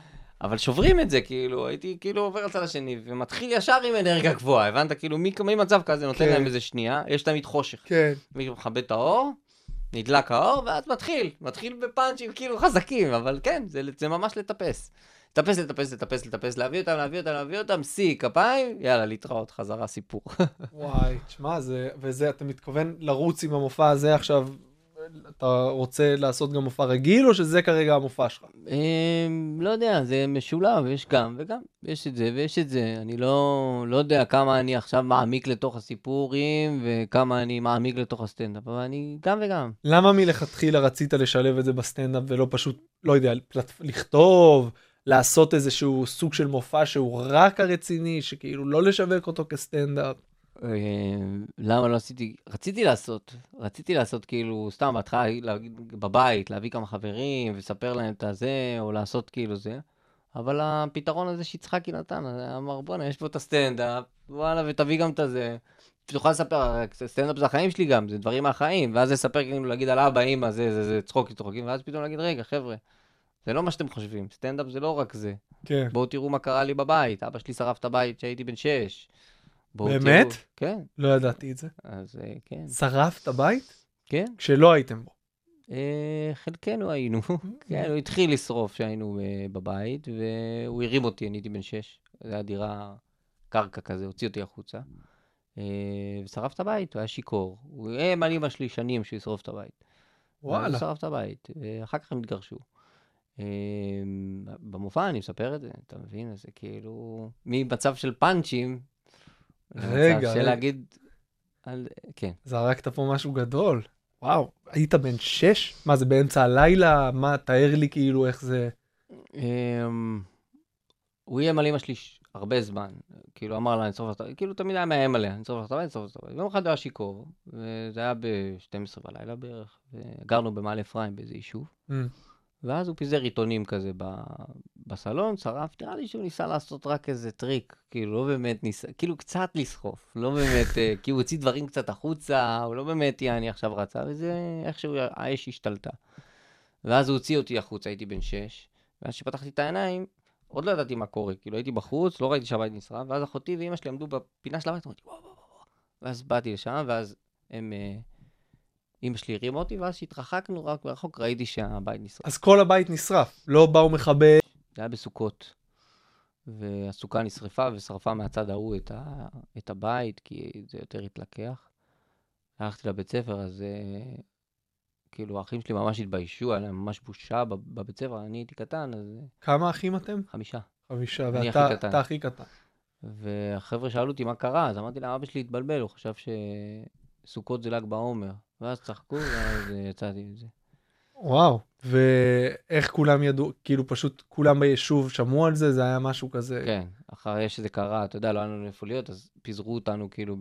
S4: אבל שוברים את זה, כאילו, הייתי כאילו עובר לצד השני, ומתחיל ישר עם אנרגיה גבוהה, הבנת? כאילו, מי- ממצב כזה נותן
S2: כן.
S4: להם איזה שנייה, יש תמיד חושך.
S2: כן.
S4: מישהו מכבה את האור, נדלק האור, ואז מתחיל. מתחיל בפאנצ'ים כאילו חזקים, אבל כן, זה, זה ממש לטפס. לטפס, לטפס, לטפס, לטפס, להביא אותם, להביא אותם, להביא אותם, שיא, כפיים, יאללה, להתראות, חזרה סיפור. [LAUGHS]
S2: וואי, תשמע, זה, וזה, אתה מתכוון לרוץ עם המופע הזה עכשיו, אתה רוצה לעשות גם מופע רגיל, או שזה כרגע המופע שלך?
S4: אמ, לא יודע, זה משולב, יש גם וגם, יש את זה ויש את זה. אני לא, לא יודע כמה אני עכשיו מעמיק לתוך הסיפורים, וכמה אני מעמיק לתוך הסטנדאפ, אבל אני גם וגם.
S2: למה מלכתחילה רצית לשלב את זה בסטנדאפ ולא פשוט, לא יודע, פלט... לכתוב, לעשות איזשהו סוג של מופע שהוא רק הרציני, שכאילו לא לשווק אותו כסטנדאפ?
S4: אמ, למה לא עשיתי, רציתי לעשות, רציתי לעשות כאילו, סתם בהתחלה בבית, להביא כמה חברים, ולספר להם את הזה, או לעשות כאילו זה, אבל הפתרון הזה שיצחקי נתן, אמר בואנה, יש פה את הסטנדאפ, וואלה, ותביא גם את הזה. תוכל לספר, סטנדאפ זה החיים שלי גם, זה דברים מהחיים, ואז לספר כאילו, להגיד על אבא, אמא, זה, זה, זה צחוקים, צחוקים, ואז פתאום להגיד, רגע, חבר'ה, זה לא מה שאתם חושבים, סטנדאפ זה לא רק זה.
S2: כן.
S4: בואו תראו מה קרה לי בבית, אבא שלי שרף את הבית כשהייתי בן שש.
S2: באמת?
S4: תראו- כן,
S2: לא ידעתי את זה.
S4: אז אה, כן.
S2: שרפת בית?
S4: כן,
S2: כשלא הייתם בו.
S4: אה, חלקנו היינו. [LAUGHS] כן, הוא התחיל לשרוף כשהיינו אה, בבית, והוא הרים אותי, אני הייתי בן שש. זו הייתה דירה, קרקע כזה, הוציא אותי החוצה. ושרף את הבית, הוא היה שיכור. הוא איים על אמא שלי שנים שהוא ישרוף את הבית.
S2: וואלה.
S4: הוא שרף את הבית, ואחר כך הם התגרשו. אה, במופע אני מספר את זה, אתה מבין? זה כאילו, ממצב של פאנצ'ים,
S2: רגע,
S4: של. להגיד, על- כן.
S2: זרקת פה משהו גדול. וואו, היית בן שש? מה, זה באמצע הלילה? מה, תאר לי כאילו איך זה...
S4: אמ, הוא איים על אמא שלי הרבה זמן. כאילו, אמר לה, אני אשרוף את הבית, כאילו, תמיד היה מאיים עליה, אני אשרוף את הבית, אני אשרוף את הבית. יום אחד הוא היה שיכור, וזה היה ב-12 בלילה בערך, וגרנו במעלה אפרים באיזה יישוב. ואז הוא פיזר עיתונים כזה ב... בסלון, שרף, נראה לי שהוא ניסה לעשות רק איזה טריק, כאילו, לא באמת ניסה, כאילו קצת לסחוף, לא באמת, אה, [LAUGHS] כי הוא הוציא דברים קצת החוצה, הוא לא באמת, יעני, עכשיו רצה, וזה איכשהו האש השתלטה. ואז הוא הוציא אותי החוצה, הייתי בן שש, ואז כשפתחתי את העיניים, עוד לא ידעתי מה קורה, כאילו הייתי בחוץ, לא ראיתי שהבית נשרף, ואז אחותי ואימא שלי עמדו בפינה של הבית, אמרתי, וואו, וואו, וואו, ואז באתי לשם, ואז הם, אה, אימא שלי הרימה אותי, ואז כשהתרחקנו רק מרחוק, ראיתי שהבית נשרף.
S2: אז כל הבית נשרף, לא באו מכבי...
S4: זה היה בסוכות. והסוכה נשרפה ושרפה מהצד ההוא את, ה, את הבית, כי זה יותר התלקח. הלכתי לבית ספר, אז אה, כאילו האחים שלי ממש התביישו, היה להם ממש בושה בב- בבית ספר, אני הייתי קטן, אז אה,
S2: כמה אחים אתם?
S4: חמישה.
S2: חמישה, ואתה
S4: הכי קטן.
S2: הכי קטן.
S4: והחבר'ה שאלו אותי מה קרה, אז אמרתי להם, אבא שלי התבלבל, הוא חשב שסוכות זה ל"ג בעומר. ואז צחקו, ואז אה, יצאתי מזה.
S2: וואו, ואיך כולם ידעו, כאילו פשוט כולם ביישוב שמעו על זה, זה היה משהו כזה.
S4: כן, אחרי שזה קרה, אתה יודע, לא היה לנו איפה להיות, אז פיזרו אותנו כאילו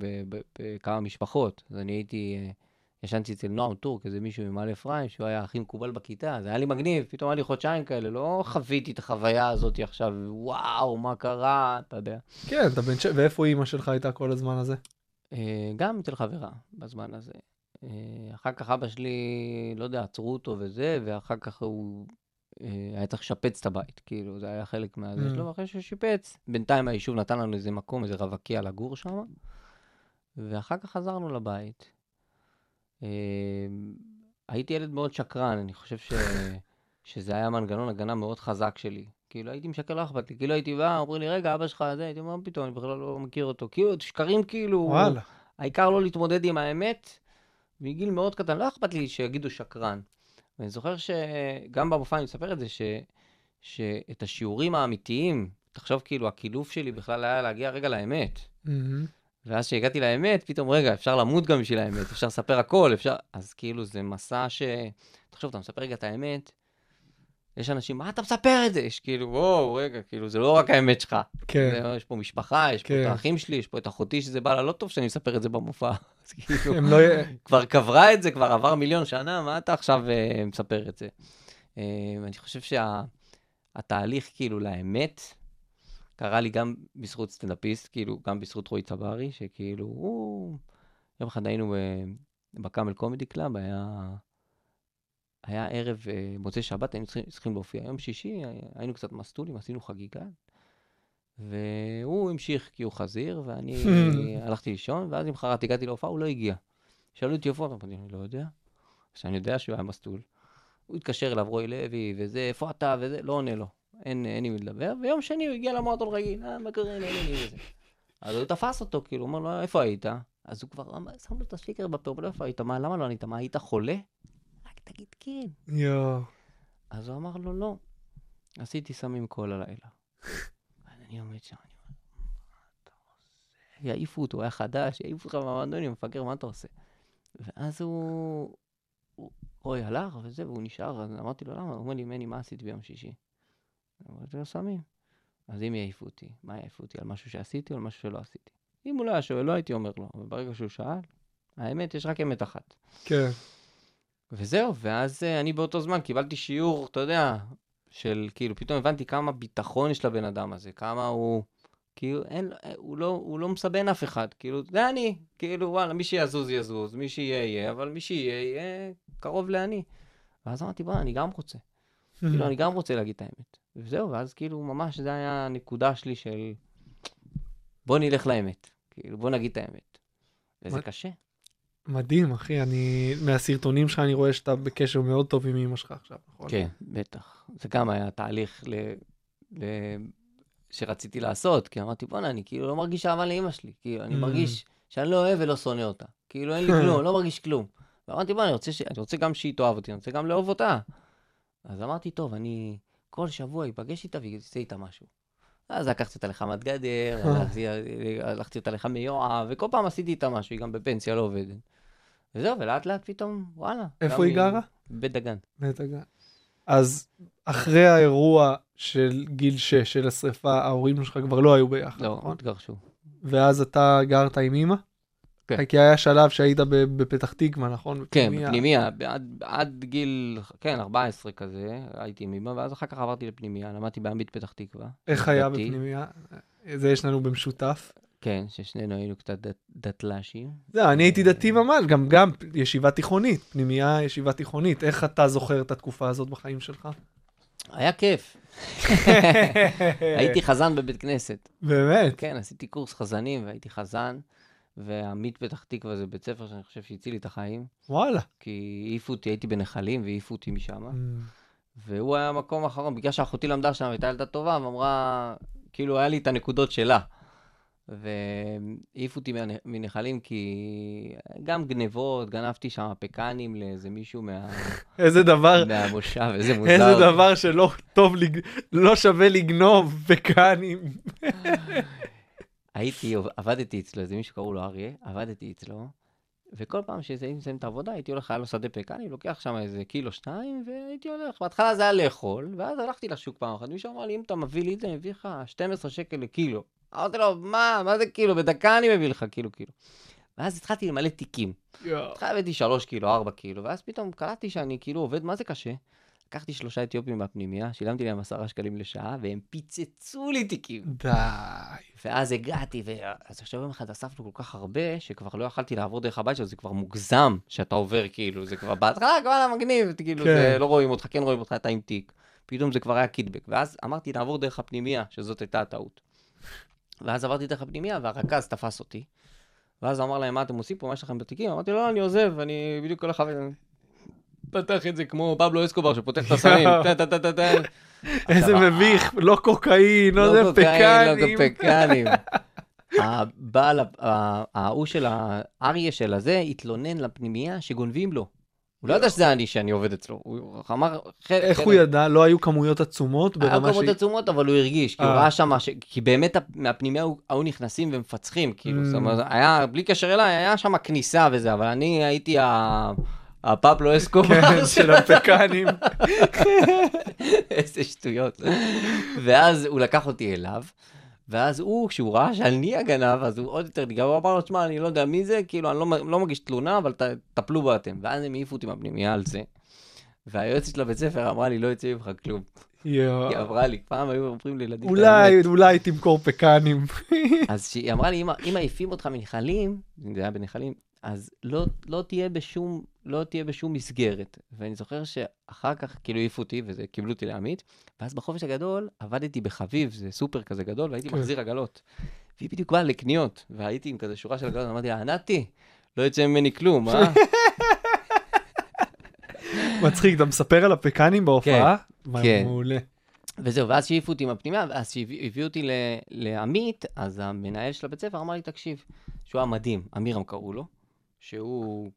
S4: בכמה משפחות. אז אני הייתי, אה, ישנתי אצל נועם טורק, איזה מישהו ממעלה אפרים, שהוא היה הכי מקובל בכיתה, זה היה לי מגניב, פתאום היה לי חודשיים כאלה, לא חוויתי את החוויה הזאת עכשיו, וואו, מה קרה, אתה יודע.
S2: כן, אתה בן ש... ואיפה אימא שלך הייתה כל הזמן הזה?
S4: אה, גם אצל חברה בזמן הזה. אה, אחר כך אבא שלי, לא יודע, עצרו אותו וזה, ואחר כך הוא אה, היה צריך לשפץ את הבית, כאילו, זה היה חלק מהזה
S2: Mm.
S4: שלו, ואחרי שהוא שיפץ, בינתיים היישוב נתן לנו איזה מקום, איזה רווקייה לגור שם, ואחר כך חזרנו לבית. אה, הייתי ילד מאוד שקרן, אני חושב ש... שזה היה מנגנון הגנה מאוד חזק שלי. כאילו הייתי משקר, לא אכפת לי. כאילו הייתי בא, אומרים לי, רגע, אבא שלך זה, הייתי אומר, פתאום, אני בכלל לא מכיר אותו. כאילו, שקרים כאילו...
S2: וואלה.
S4: העיקר לא להתמודד עם האמת, מגיל מאוד קטן, לא אכפת לי שיגידו שקרן. ואני זוכר שגם במופע אני מספר את זה, ש... שאת השיעורים האמיתיים, תחשוב כאילו, הקילוף שלי בכלל היה להגיע רגע לאמת.
S2: מהמם.
S4: ואז כשהגעתי לאמת, פתאום, רגע, אפשר למות גם בשביל האמת, אפשר לספר הכל, אפשר... אז כאילו, זה מסע ש... תחשוב, אתה מספר רגע את האמת, יש אנשים, מה אתה מספר את זה? יש כאילו, וואו, רגע, כאילו, זה לא רק האמת שלך.
S2: כן,
S4: יש פה משפחה, יש פה
S2: כן.
S4: את האחים שלי, יש פה את אחותי שזה בא לה לא טוב שאני מספר את זה במופע. [LAUGHS] אז כאילו,
S2: לא...
S4: כבר קברה את זה, כבר עבר מיליון שנה, מה אתה עכשיו אה, מספר את זה? אה, אני חושב שהתהליך כאילו לאמת, קרה לי גם בזכות סטנדאפיסט, כאילו, גם בזכות רועי צברי, שכאילו, הוא... יום אחד היינו ב- בקאמל קומדי קלאב, היה... היה ערב אה, מוצאי שבת, היינו צריכים, צריכים להופיע. יום שישי היינו קצת מסטולים, עשינו חגיגה, והוא המשיך כי הוא חזיר, ואני [LAUGHS] הלכתי לישון, ואז למחרת הגעתי להופעה, הוא לא הגיע. שאלו אותי איפה אתה, אני לא יודע. שאני יודע שהוא היה מסטול. הוא התקשר אליו, רועי לוי, וזה, איפה אתה, וזה, לא עונה לו. אין, אין עם מי לדבר, ויום שני הוא הגיע למועדון רגיל, אה, מה קורה, נהנים וזה. אז הוא תפס אותו, כאילו, הוא אומר לו, איפה היית? אז הוא כבר שם לו את הסטיקר בפה, אבל איפה היית? מה, למה לא ענית? מה, היית חולה? תגיד כן.
S2: יואו.
S4: אז הוא אמר לו, לא, עשיתי סמים כל הלילה. [LAUGHS] אז אני עומד שם, אני אומר, מה אתה עושה? יעיפו אותו, הוא היה חדש, יעיפו אותך מהמועדונים, מפגר, מה אתה עושה? ואז הוא, הוא- רוי הלך וזה, והוא נשאר, אז אמרתי לו, למה? הוא אומר לי, מני, מה עשית ביום שישי? אמרתי לו, סמים. אז אם יעיפו אותי, מה יעיפו אותי? על משהו שעשיתי או על משהו שלא עשיתי? אם הוא לא היה שואל, לא הייתי אומר לו, אבל ברגע שהוא שאל, האמת, יש רק אמת אחת.
S2: כן.
S4: וזהו, ואז אה, אני באותו זמן קיבלתי שיעור, אתה יודע, של כאילו, פתאום הבנתי כמה ביטחון יש לבן אדם הזה, כמה הוא, כאילו, אין, אה, הוא לא, הוא לא מסבן אף אחד, כאילו, זה אני, כאילו, וואלה, מי שיזוז יזוז, מי שיהיה יהיה, אבל מי שיהיה יהיה קרוב לאני. ואז אמרתי, בוא, אני גם רוצה, כאילו, אני גם רוצה להגיד את האמת. וזהו, ואז כאילו, ממש זה היה הנקודה שלי של, בוא נלך לאמת, כאילו, בוא נגיד את האמת. וזה
S2: מה-
S4: קשה.
S2: מדהים, אחי, אני... מהסרטונים שלך אני רואה שאתה בקשר מאוד טוב עם אמא שלך עכשיו, נכון?
S4: כן, בטח. זה גם היה תהליך ל... ל... שרציתי לעשות, כי אמרתי, בואנה, אני כאילו לא מרגיש אהבה לאמא שלי. כאילו, אני
S2: Mm.
S4: מרגיש שאני לא אוהב ולא שונא אותה. כאילו, אין לי כלום, [LAUGHS] לא מרגיש כלום. ואמרתי, בואנה, אני רוצה, ש... אני רוצה גם שהיא תאהב אותי, אני רוצה גם לאהוב אותה. אז אמרתי, טוב, אני כל שבוע אפגש איתה ואעשה איתה משהו. אז לקחתי אותה לחמת גדר, הלכתי, הלכתי אותה לחמי יואב, וכל פעם עשיתי איתה משהו, היא גם בפנסיה, לא עובדת. וזהו, ולאט לאט פתאום, וואלה.
S2: איפה היא גרה?
S4: בבית דגן.
S2: בית הגן. אז אחרי האירוע של גיל 6, של השריפה, ההורים שלך כבר לא היו ביחד,
S4: לא,
S2: נכון?
S4: התגרשו.
S2: ואז אתה גרת עם אמא?
S4: כן.
S2: כי היה שלב שהיית בפתח תקווה, נכון?
S4: כן. בפנימיה, עד, עד גיל, כן, 14 כזה, הייתי עם אמא, ואז אחר כך עברתי לפנימיה, למדתי בעמית פתח תקווה.
S2: איך היה
S4: דתי.
S2: בפנימייה? זה יש לנו במשותף.
S4: כן, ששנינו היינו קצת דת, דתל"שים.
S2: זהו, אני הייתי דתי ממש, גם, גם ישיבה תיכונית, פנימייה, ישיבה תיכונית. איך אתה זוכר את התקופה הזאת בחיים שלך?
S4: היה כיף. [LAUGHS] הייתי חזן בבית כנסת.
S2: באמת?
S4: כן, עשיתי קורס חזנים והייתי חזן, ועמית פתח תקווה זה בית ספר שאני חושב שהציל לי את החיים,
S2: וואלה.
S4: כי העיפו אותי, הייתי בנחלים והעיפו אותי משם,
S2: Mm.
S4: והוא היה המקום האחרון, בגלל שאחותי למדה שם, הייתה ילדה טובה, ואמרה, כאילו, היה לי את הנקודות שלה. והעיפו אותי מנחלים כי גם גנבות, גנבתי שם פקנים לאיזה מישהו מה... [LAUGHS]
S2: איזה דבר,
S4: מהמושב, איזה [LAUGHS] מוזר.
S2: איזה דבר שלא טוב, לג... לא שווה לגנוב בקאנים. [LAUGHS]
S4: הייתי, עבדתי אצלו, איזה מישהו קראו לו אריה, עבדתי אצלו, וכל פעם שהייתי מסיים את העבודה, הייתי הולך, היה לו שדה פקני, לוקח שם איזה קילו שתיים, והייתי הולך. בהתחלה זה היה לאכול, ואז הלכתי לשוק פעם אחת, מישהו אמר לי, אם אתה מביא לי את זה, אני מביא לך 12 שקל לקילו. אמרתי לו, מה, מה זה קילו? בדקה אני מביא לך קילו קילו. ואז התחלתי למלא תיקים. בהתחלה הבאתי 3 קילו, 4 קילו, ואז פתאום קלטתי שאני כאילו עובד, מה זה קשה? לקחתי שלושה אתיופים מהפנימייה, שילמתי להם עשרה שקלים לשעה, והם פיצצו לי תיקים.
S2: די.
S4: ואז הגעתי, ואז עכשיו יום אחד אספנו כל כך הרבה, שכבר לא יכלתי לעבור דרך הבית שלו, זה כבר מוגזם שאתה עובר, כאילו, זה כבר בהתחלה, כבר מגניב, כאילו,
S2: כן.
S4: זה, לא רואים אותך, כן רואים אותך, אתה עם תיק. פתאום זה כבר היה קידבק. ואז אמרתי, נעבור דרך הפנימייה, שזאת הייתה הטעות. ואז עברתי דרך הפנימייה, והרכז תפס אותי. ואז אמר להם, מה אתם עושים פה, מה יש לכם בתיקים? אמרתי, לא, אני עוזב, אני בדיוק הולך. פתח את זה כמו פבלו אסקובר שפותח את הסמים. [LAUGHS]
S2: איזה מביך, לא קוקאין, לא זה
S4: קוקאין, לא
S2: פקנים.
S4: פקנים. הבעל, ההוא של האריה של הזה, התלונן לפנימייה שגונבים לו. הוא לא ידע שזה אני שאני עובד אצלו. הוא אמר...
S2: איך הוא ידע? לא היו כמויות עצומות ברמה
S4: כמות
S2: שהיא...
S4: עצומות, אבל הוא הרגיש, כי הוא
S2: אה.
S4: ראה שם, כי באמת הפ- מהפנימיה הוא- היו נכנסים ומפצחים, כאילו,
S2: Mm.
S4: זאת אומרת, היה, בלי קשר אליי, היה שם כניסה וזה, אבל אני הייתי ה- הפבלו אסקובר
S2: כן, של הפקנים. [LAUGHS]
S4: איזה שטויות. ואז הוא לקח אותי אליו, ואז הוא, כשהוא ראה שאני הגנב, אז הוא עוד יותר נגע, הוא אמר לו, שמע, אני לא יודע מי זה, כאילו, אני לא, לא מגיש תלונה, אבל ת, טפלו בו אתם. ואז הם העיפו אותי מהפנימייה על זה. והיועצת של הבית ספר אמרה לי, לא יצא ממך כלום.
S2: יואו.
S4: היא אמרה לי, פעם היו אומרים לילדים,
S2: אולי. אולי תמכור פקנים.
S4: אז שהיא אמרה לי, "אם- אם מעיפים אותך מנחלים, זה היה בנחלים, אז לא, לא תהיה בשום, לא תהיה בשום מסגרת. ואני זוכר שאחר כך, כאילו העיפו אותי, וזה, קיבלו אותי לעמית, ואז בחופש הגדול עבדתי בחביב, זה סופר כזה גדול, והייתי
S2: כן.
S4: מחזיר עגלות. והיא בדיוק באה לקניות, והייתי עם כזה שורה של עגלות, אמרתי לה, נתי, לא יצא ממני כלום, אה? [LAUGHS]
S2: מצחיק, אתה מספר על הפקנים בהופעה? מה,
S4: כן.
S2: מעולה.
S4: וזהו, ואז שהעיפו אותי מהפנימיה, ואז שהביאו אותי ל- לעמית, אז המנהל של הבית ספר אמר לי, תקשיב, שהוא היה מדהים, אמירם קראו לו, שהוא,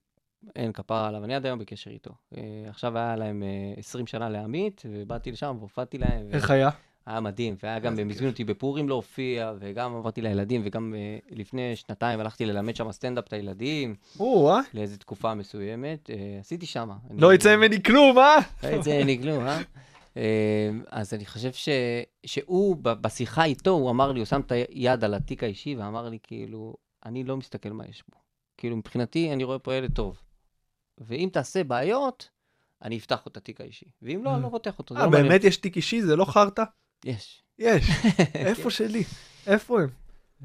S4: אין כפרה עליו, אני עד היום בקשר איתו. אה, עכשיו היה להם אה, 20 שנה לעמית, ובאתי לשם והופעתי להם. ו-
S2: איך היה?
S4: היה מדהים, והיה גם,
S2: איזה
S4: הם הזמינו אותי בפורים להופיע, וגם עברתי לילדים, וגם אה, לפני שנתיים הלכתי ללמד שם סטנדאפ את הילדים,
S2: או, אה?
S4: לאיזו תקופה מסוימת, אה, עשיתי שם.
S2: לא יצא ממני כלום, אה?
S4: לא יצא ממני כלום, אה? אה, אז אני חושב ש... שהוא, בשיחה איתו, הוא אמר לי, הוא שם את היד על התיק האישי ואמר לי, כאילו, אני לא מסתכל מה יש בו. כאילו, מבחינתי, אני רואה פה ילד טוב. ואם תעשה בעיות, אני אפתח את התיק האישי. ואם לא, אני לא פותח אותו.
S2: אה,
S4: לא.
S2: באמת יש תיק אישי? זה לא חרטא?
S4: יש.
S2: יש. [LAUGHS] איפה שלי? איפה הם?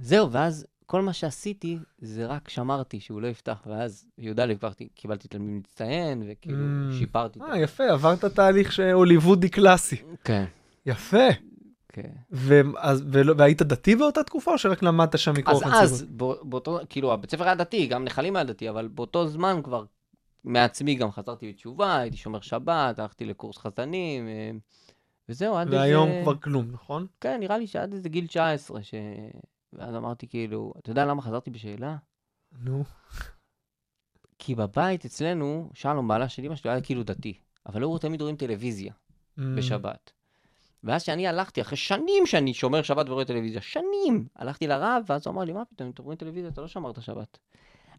S4: זהו, ואז כל מה שעשיתי, זה רק שמרתי שהוא לא יפתח, ואז בי"א קיבלתי, קיבלתי תלמיד מצטיין, וכאילו,
S2: Mm.
S4: שיפרתי.
S2: אה, יפה, עברת תהליך שהוליוודי קלאסי.
S4: כן,
S2: יפה.
S4: כן.
S2: והיית דתי באותה תקופה, או שרק למדת שם מקור
S4: אז
S2: חנציבות?
S4: אז, בא- באותו, כאילו, הבית ספר היה דתי, גם נחלים היה דתי, אבל באותו זמן כבר מעצמי גם חזרתי בתשובה, הייתי שומר שבת, הלכתי לקורס חזנים, אה, וזהו, עד איזה...
S2: והיום כבר כלום, נכון?
S4: כן, נראה לי שעד איזה גיל 19, ש... ואז אמרתי כאילו, אתה יודע למה חזרתי בשאלה?
S2: נו.
S4: כי בבית אצלנו, שלום, בעלה של אמא שלי, היה כאילו דתי, אבל הוא תמיד רואים טלוויזיה
S2: Mm.
S4: בשבת. ואז שאני הלכתי, אחרי שנים שאני שומר שבת ורואה טלוויזיה, שנים, הלכתי לרב, ואז הוא אמר לי, מה פתאום, אם אתם רואים טלוויזיה, אתה לא שמרת שבת.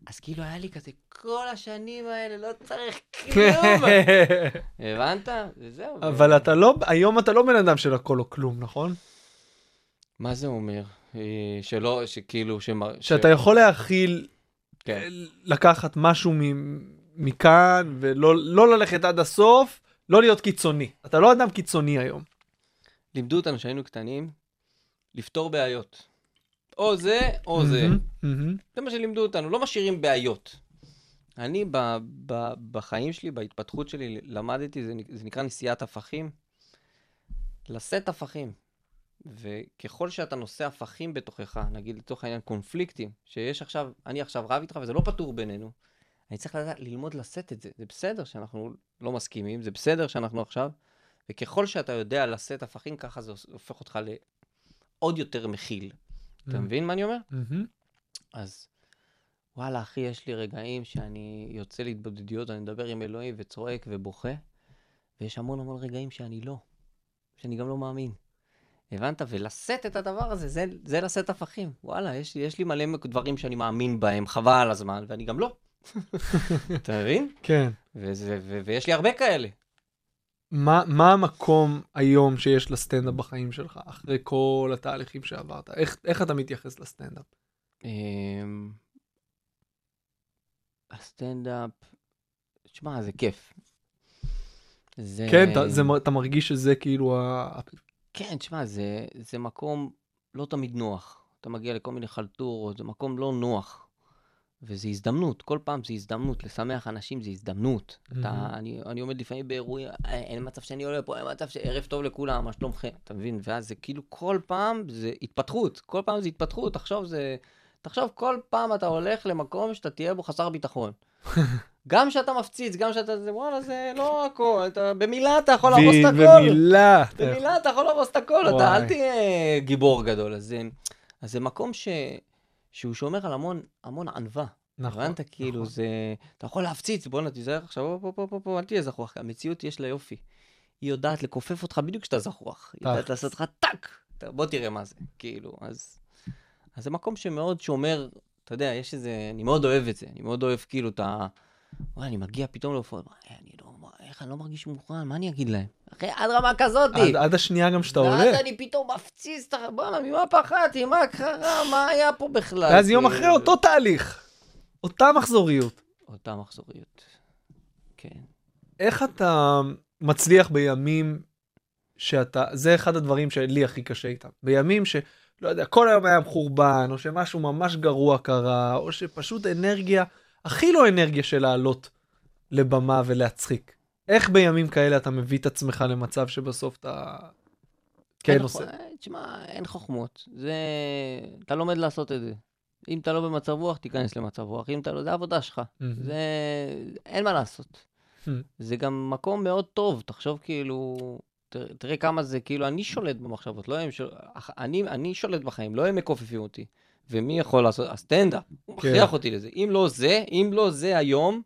S4: אז כאילו היה לי כזה, כל השנים האלה לא צריך כלום. [LAUGHS] הבנת? וזהו.
S2: אבל אתה לא, היום אתה לא בן אדם של הכל או כלום, נכון?
S4: מה זה אומר? אה, שלא, שכאילו, שמר...
S2: שאתה יכול להכיל,
S4: כן.
S2: לקחת משהו מכאן ולא לא ללכת עד הסוף, לא להיות קיצוני. אתה לא אדם קיצוני היום.
S4: לימדו אותנו כשהיינו קטנים, לפתור בעיות. או זה, או זה. זה מה שלימדו אותנו, לא משאירים בעיות. אני ב, ב, בחיים שלי, בהתפתחות שלי, למדתי, זה, זה נקרא נשיאת הפכים. לשאת הפכים. וככל שאתה נושא הפכים בתוכך, נגיד לצורך העניין קונפליקטים, שיש עכשיו, אני עכשיו רב איתך וזה לא פתור בינינו, אני צריך לדעת ללמוד לשאת את זה. זה בסדר שאנחנו לא מסכימים, זה בסדר שאנחנו עכשיו, וככל שאתה יודע לשאת הפכים, ככה זה הופך אותך לעוד יותר מכיל. אתה
S2: Mm.
S4: מבין מה אני אומר?
S2: מהמם.
S4: אז וואלה, אחי, יש לי רגעים שאני יוצא להתבודדויות, אני מדבר עם אלוהים וצועק ובוכה, ויש המון המון רגעים שאני לא, שאני גם לא מאמין. הבנת? ולשאת את הדבר הזה, זה, זה לשאת הפכים. וואלה, יש, יש לי מלא דברים שאני מאמין בהם, חבל על הזמן, ואני גם לא. [LAUGHS] אתה מבין?
S2: כן.
S4: וזה, ו, ויש לי הרבה כאלה.
S2: מה, מה המקום היום שיש לסטנדאפ בחיים שלך, אחרי כל התהליכים שעברת? איך, איך אתה מתייחס לסטנדאפ?
S4: אמ, הסטנדאפ, תשמע, זה כיף. זה...
S2: כן, אתה, זה, אתה מרגיש שזה כאילו ה...
S4: כן, תשמע, זה, זה מקום לא תמיד נוח. אתה מגיע לכל מיני חלטורות, זה מקום לא נוח. וזה הזדמנות, כל פעם זה הזדמנות, לשמח אנשים זה הזדמנות. אתה,
S2: מהמם. אין
S4: אני, אני עומד לפעמים באירועים, "אה, אין מצב שאני עולה פה, אין מצב שערב טוב לכולם, מה שלומכם, אתה מבין? ואז זה כאילו כל פעם זה התפתחות, כל פעם זה התפתחות, תחשוב זה... תחשוב, כל פעם אתה הולך למקום שאתה תהיה בו חסר ביטחון. [LAUGHS] גם שאתה מפציץ, גם שאתה... זה, וואלה, זה לא הכל, אתה, במילה אתה יכול להרוס את הכל.
S2: במילה. אתה
S4: במילה אתה יכול להרוס את הכל. אתה אל תהיה גיבור גדול. אז, אז זה מקום ש... שהוא שומר על המון, המון ענווה.
S2: נכון.
S4: הבנת? כאילו,
S2: נכון.
S4: זה... אתה יכול להפציץ, בואנה, תיזהר עכשיו, פה, פה, פה, פה, אל תהיה זחוח. המציאות יש לה יופי. היא יודעת לכופף אותך בדיוק כשאתה זחוח. היא יודעת. לעשות לך טאק. בוא תראה מה זה. כאילו, אז... אז זה מקום שמאוד שומר, אתה יודע, יש איזה... אני מאוד אוהב את זה. אני מאוד אוהב כאילו את ה... וואי, אני מגיע פתאום להופעות, אני. איך אני לא מרגיש מוכן, מה אני אגיד להם? אחי, עד רמה כזאתי.
S2: עד, עד השנייה גם שאתה עולה.
S4: ואז אני פתאום מפציץ. בואנה, ממה פחדתי? מה קרה? מה היה פה בכלל?
S2: ואז יום
S4: כאילו,
S2: אחרי אותו תהליך. אותה מחזוריות.
S4: אותה מחזוריות. כן.
S2: איך אתה מצליח בימים שאתה, זה אחד הדברים שלי הכי קשה איתם. בימים ש, לא יודע, כל היום היה מחורבן, או שמשהו ממש גרוע קרה, או שפשוט אנרגיה, הכי לא אנרגיה של לעלות לבמה ולהצחיק. איך בימים כאלה אתה מביא את עצמך למצב שבסוף אתה כן עושה?
S4: אה, תשמע, אין חוכמות. זה... אתה לומד לעשות את זה. אם אתה לא במצב רוח, תיכנס למצב רוח. אם אתה לא, זה העבודה שלך. זה... אין מה לעשות. זה גם מקום מאוד טוב, תחשוב כאילו... תראה, תראה כמה זה, כאילו, אני שולט במחשבות, לא הם שולט... אני, אני שולט בחיים, לא הם מכופפים אותי. ומי יכול לעשות? הסטנדאפ, הוא
S2: כן.
S4: מכריח אותי לזה. אם לא זה, אם לא זה היום,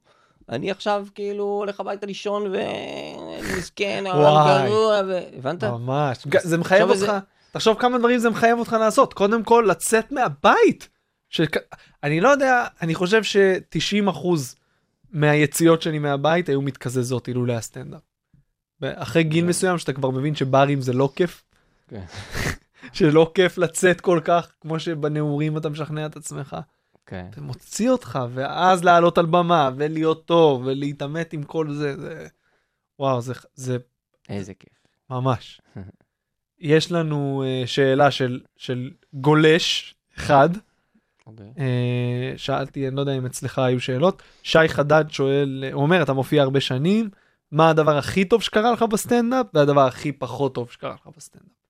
S4: אני עכשיו כאילו הולך הביתה לישון ומסכן,
S2: וואי.
S4: גרוע. הבנת?
S2: ממש. זה מחייב אותך, תחשוב כמה דברים זה מחייב אותך לעשות. קודם כל, לצאת מהבית. שכ... אני לא יודע, אני חושב ש-90% מהיציאות שלי מהבית היו מתקזזות אילולא הסטנדאפ. אחרי גיל
S4: כן.
S2: מסוים שאתה כבר מבין שברים זה לא כיף.
S4: כן. [LAUGHS]
S2: שלא כיף לצאת כל כך, כמו שבנעורים אתה משכנע את עצמך.
S4: כן.
S2: זה מוציא אותך, ואז לעלות על במה, ולהיות טוב, ולהתעמת עם כל זה, זה... וואו, זה, זה
S4: איזה כיף.
S2: ממש. [LAUGHS] יש לנו uh, שאלה של, של גולש אחד.
S4: אוקיי.
S2: אה, שאלתי, אני לא יודע אם אצלך היו שאלות. שי חדד שואל, הוא אומר, אתה מופיע הרבה שנים, מה הדבר הכי טוב שקרה לך בסטנדאפ, והדבר הכי פחות טוב שקרה לך בסטנדאפ.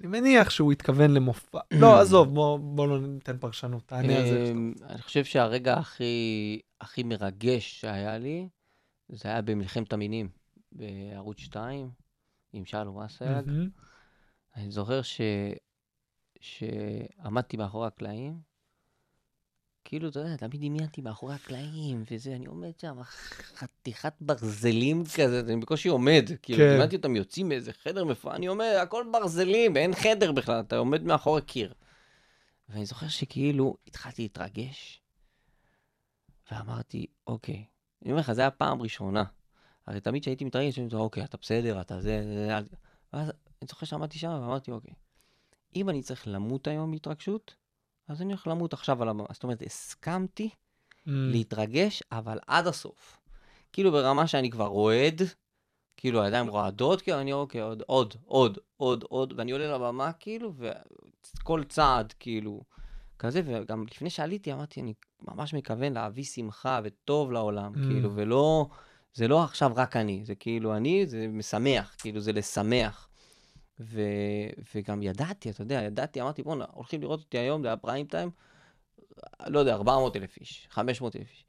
S2: אני מניח שהוא התכוון למופע. [CLEARS THROAT] לא, עזוב, בוא, בוא לא ניתן פרשנות, תענה על זה.
S4: אמ, אני חושב שהרגע הכי, הכי מרגש שהיה לי, זה היה במלחמת המינים, בערוץ 2, עם שלום אסייג.
S2: מהמם.
S4: אני זוכר ש... שעמדתי מאחורי הקלעים, כאילו, אתה יודע, תמיד דמיינתי מאחורי הקלעים, וזה, אני עומד שם, חתיכת ברזלים כזה, אני בקושי עומד. כאילו,
S2: כן.
S4: דמיינתי אותם יוצאים מאיזה חדר מפואר, אני עומד, הכל ברזלים, אין חדר בכלל, אתה עומד מאחורי קיר. ואני זוכר שכאילו התחלתי להתרגש, ואמרתי, אוקיי. אני אומר לך, זו הייתה פעם ראשונה. הרי תמיד כשהייתי מתרגש, אני אומר, אוקיי, אתה בסדר, אתה זה, זה, זה. אל-" ואז אני זוכר שעמדתי שם ואמרתי, אוקיי, אם אני צריך למות היום מהתרגשות, אז אני הולך למות עכשיו על הבמה. זאת אומרת, הסכמתי
S2: Mm.
S4: להתרגש, אבל עד הסוף. כאילו ברמה שאני כבר רועד, כאילו הידיים רועדות, כאילו אני אוקיי, עוד, עוד, עוד, עוד, עוד, ואני עולה לבמה, כאילו, וכל צעד, כאילו, כזה, וגם לפני שעליתי אמרתי, אני ממש מכוון להביא שמחה וטוב לעולם,
S2: Mm.
S4: כאילו, ולא, זה לא עכשיו רק אני, זה כאילו אני, זה משמח, כאילו, זה לשמח. ו, וגם ידעתי, אתה יודע, ידעתי, אמרתי, בואנה, הולכים לראות אותי היום, זה היה פריים טיים, לא יודע, 400 אלף איש, 500 אלף איש.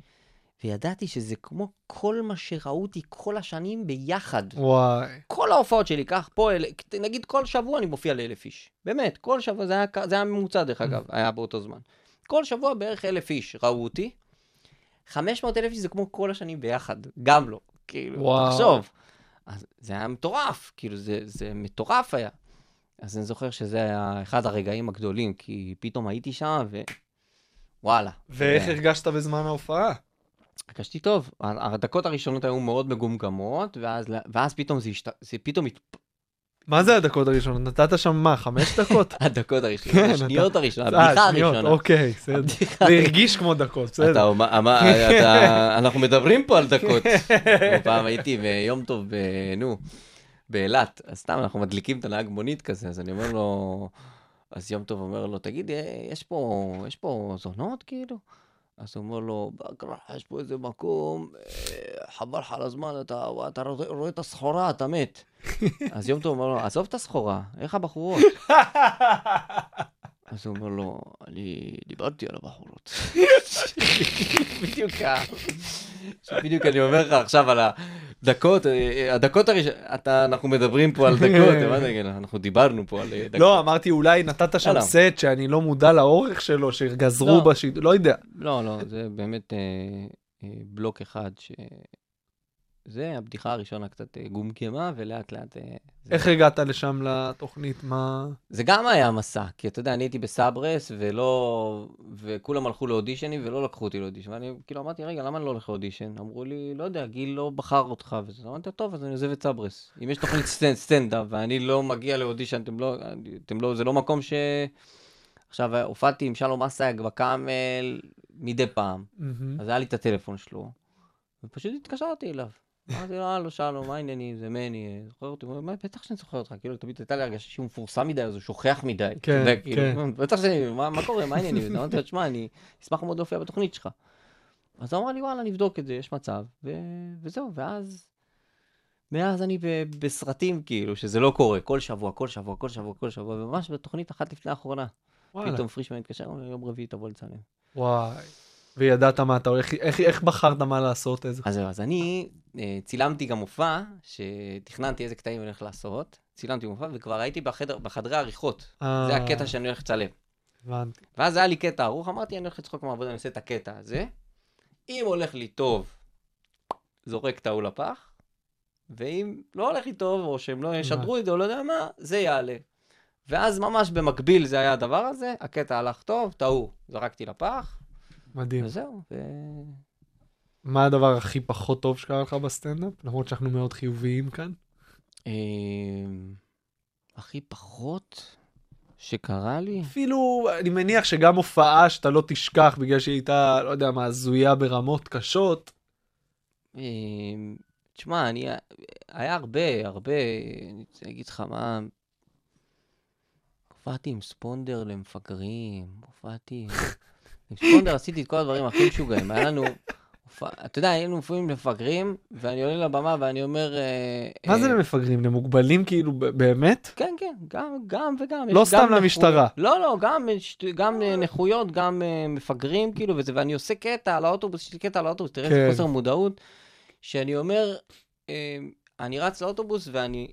S4: וידעתי שזה כמו כל מה שראו אותי כל השנים ביחד.
S2: וואי.
S4: כל ההופעות שלי, קח פה, נגיד כל שבוע אני מופיע לאלף איש. באמת, כל שבוע, זה היה, זה היה ממוצע דרך אגב, היה באותו זמן. כל שבוע בערך אלף איש ראו אותי. 500 אלף איש זה כמו כל השנים ביחד, גם לא. כאילו,
S2: וואו.
S4: תחשוב. אז זה היה מטורף, כאילו זה, זה מטורף היה. אז אני זוכר שזה היה אחד הרגעים הגדולים, כי פתאום הייתי שם ו... וואלה.
S2: ואיך
S4: זה-
S2: הרגשת בזמן ההופעה?
S4: הרגשתי טוב. הדקות הראשונות היו מאוד מגומגמות, ואז, ואז פתאום זה, השת... זה פתאום הת...
S2: מה זה הדקות הראשונות? נתת שם מה, חמש דקות? [LAUGHS]
S4: הדקות הראשונות,
S2: כן,
S4: השניות
S2: אתה-
S4: הראשונות,
S2: אה,
S4: הבדיחה הראשונה.
S2: אוקיי, בסדר. זה הרגיש כמו דקות, בסדר. [LAUGHS]
S4: אתה, אנחנו מדברים פה על דקות. [LAUGHS] פעם הייתי ביום טוב, נו, באילת, אז סתם אנחנו מדליקים את הנהג מונית כזה, אז אני אומר לו, אז יום טוב אומר לו, תגיד, אה, יש פה, יש פה זונות כאילו? אז הוא אומר לו, באגרח, יש פה איזה מקום, אה, חבל לך על הזמן, אתה, אתה רואה את הסחורה, אתה מת. [LAUGHS] אז יום טוב אומר לו, עזוב את הסחורה, איך הבחורות? [LAUGHS] אז הוא אומר לו, אני דיברתי על הבחורות. [LAUGHS] בדיוק ה... בדיוק אני אומר לך עכשיו על הדקות, הדקות הראשונות, אנחנו מדברים פה על דקות, אנחנו דיברנו פה על דקות.
S2: לא, אמרתי אולי נתת שם. סט שאני לא מודע לאורך שלו, שגזרו
S4: לא.
S2: בשידור, לא יודע.
S4: לא, לא, זה באמת אה, אה, בלוק אחד. זה הבדיחה הראשונה קצת אה, גומגמה, ולאט לאט... אה, זה...
S2: איך הגעת לשם לתוכנית? מה...
S4: זה גם היה מסע, כי אתה יודע, אני הייתי בסאברס, ולא... וכולם הלכו לאודישנים, ולא לקחו אותי לאודישן. ואני כאילו אמרתי, רגע, למה אני לא הולך לאודישן? אמרו לי, לא יודע, גיל לא בחר אותך. וזה אמרתי, טוב, אז אני עוזב את סאברס. אם יש תוכנית סטנד, סטנדאפ, ואני לא מגיע לאודישן, אתם לא... אתם לא... זה לא מקום ש... עכשיו, הופעתי עם שלום אסייג בקאמל מדי פעם.
S2: מהמם.
S4: אז היה לי את הטלפון שלו, ופשוט התקשרתי אליו. אמרתי לו, הלו, שלום, מה העניינים, זה מני, אה, זוכר אותי? הוא אומר, "מה, בטח שאני זוכר אותך, כאילו, תמיד הייתה לי הרגשה שהוא מפורסם מדי, אז הוא שוכח מדי.
S2: כן,
S4: כאילו,
S2: כן.
S4: בטח שאני, מה קורה, מה העניינים? אמרתי לו, תשמע, אני אשמח מאוד להופיע בתוכנית שלך. אז הוא אמר לי, וואלה, נבדוק את זה, יש מצב, וזהו, ואז... מאז אני בסרטים, כאילו, שזה לא קורה, כל שבוע, כל שבוע, כל שבוע, כל שבוע, וממש בתוכנית אחת לפני האחרונה. פתאום פרישמן התקשר, יום רביעי תבוא לצלם.
S2: וואי. וידעת מה אתה הולך, איך, איך בחרת מה לעשות, איזה...
S4: אז זהו, אז אני אה, צילמתי גם מופע, שתכננתי איזה קטעים אני הולך לעשות, צילמתי מופע, וכבר הייתי בחדר, בחדרי העריכות.
S2: אה,
S4: זה הקטע שאני הולך לצלם.
S2: הבנתי.
S4: ואז היה לי קטע ערוך, אמרתי, אני הולך לצחוק מהעבודה, אני עושה את הקטע הזה. אם הולך לי טוב, זורק את ההוא לפח, ואם לא הולך לי טוב, או שהם לא ישדרו את זה, או לא יודע מה, זה יעלה. ואז ממש במקביל זה היה הדבר הזה, הקטע הלך טוב, ההוא זרקתי לפח,
S2: מדהים.
S4: וזהו. ו...
S2: מה הדבר הכי פחות טוב שקרה לך בסטנדאפ? למרות שאנחנו מאוד חיוביים כאן.
S4: אמ, הכי פחות שקרה לי?
S2: אפילו, אני מניח שגם הופעה שאתה לא תשכח בגלל שהיא הייתה, לא יודע מה, הזויה ברמות קשות.
S4: אמ, תשמע, אני, היה הרבה, הרבה, אני רוצה להגיד לך מה, הופעתי עם ספונדר למפגרים, הופעתי, עם ספונדר עשיתי את כל הדברים הכי משוגעים, היה לנו, אתה יודע, היינו מופיעים למפגרים, ואני עולה לבמה ואני אומר... אה,
S2: מה זה
S4: אה,
S2: למפגרים? למוגבלים כאילו, באמת?
S4: כן, כן, גם, גם וגם.
S2: לא סתם למשטרה.
S4: לא, לא, גם, אה, נכויות, גם מפגרים, כאילו, וזה, ואני עושה קטע על האוטובוס, יש לי קטע על האוטובוס, תראה איזה
S2: כן.
S4: חוסר מודעות, שאני אומר, אני רץ לאוטובוס ואני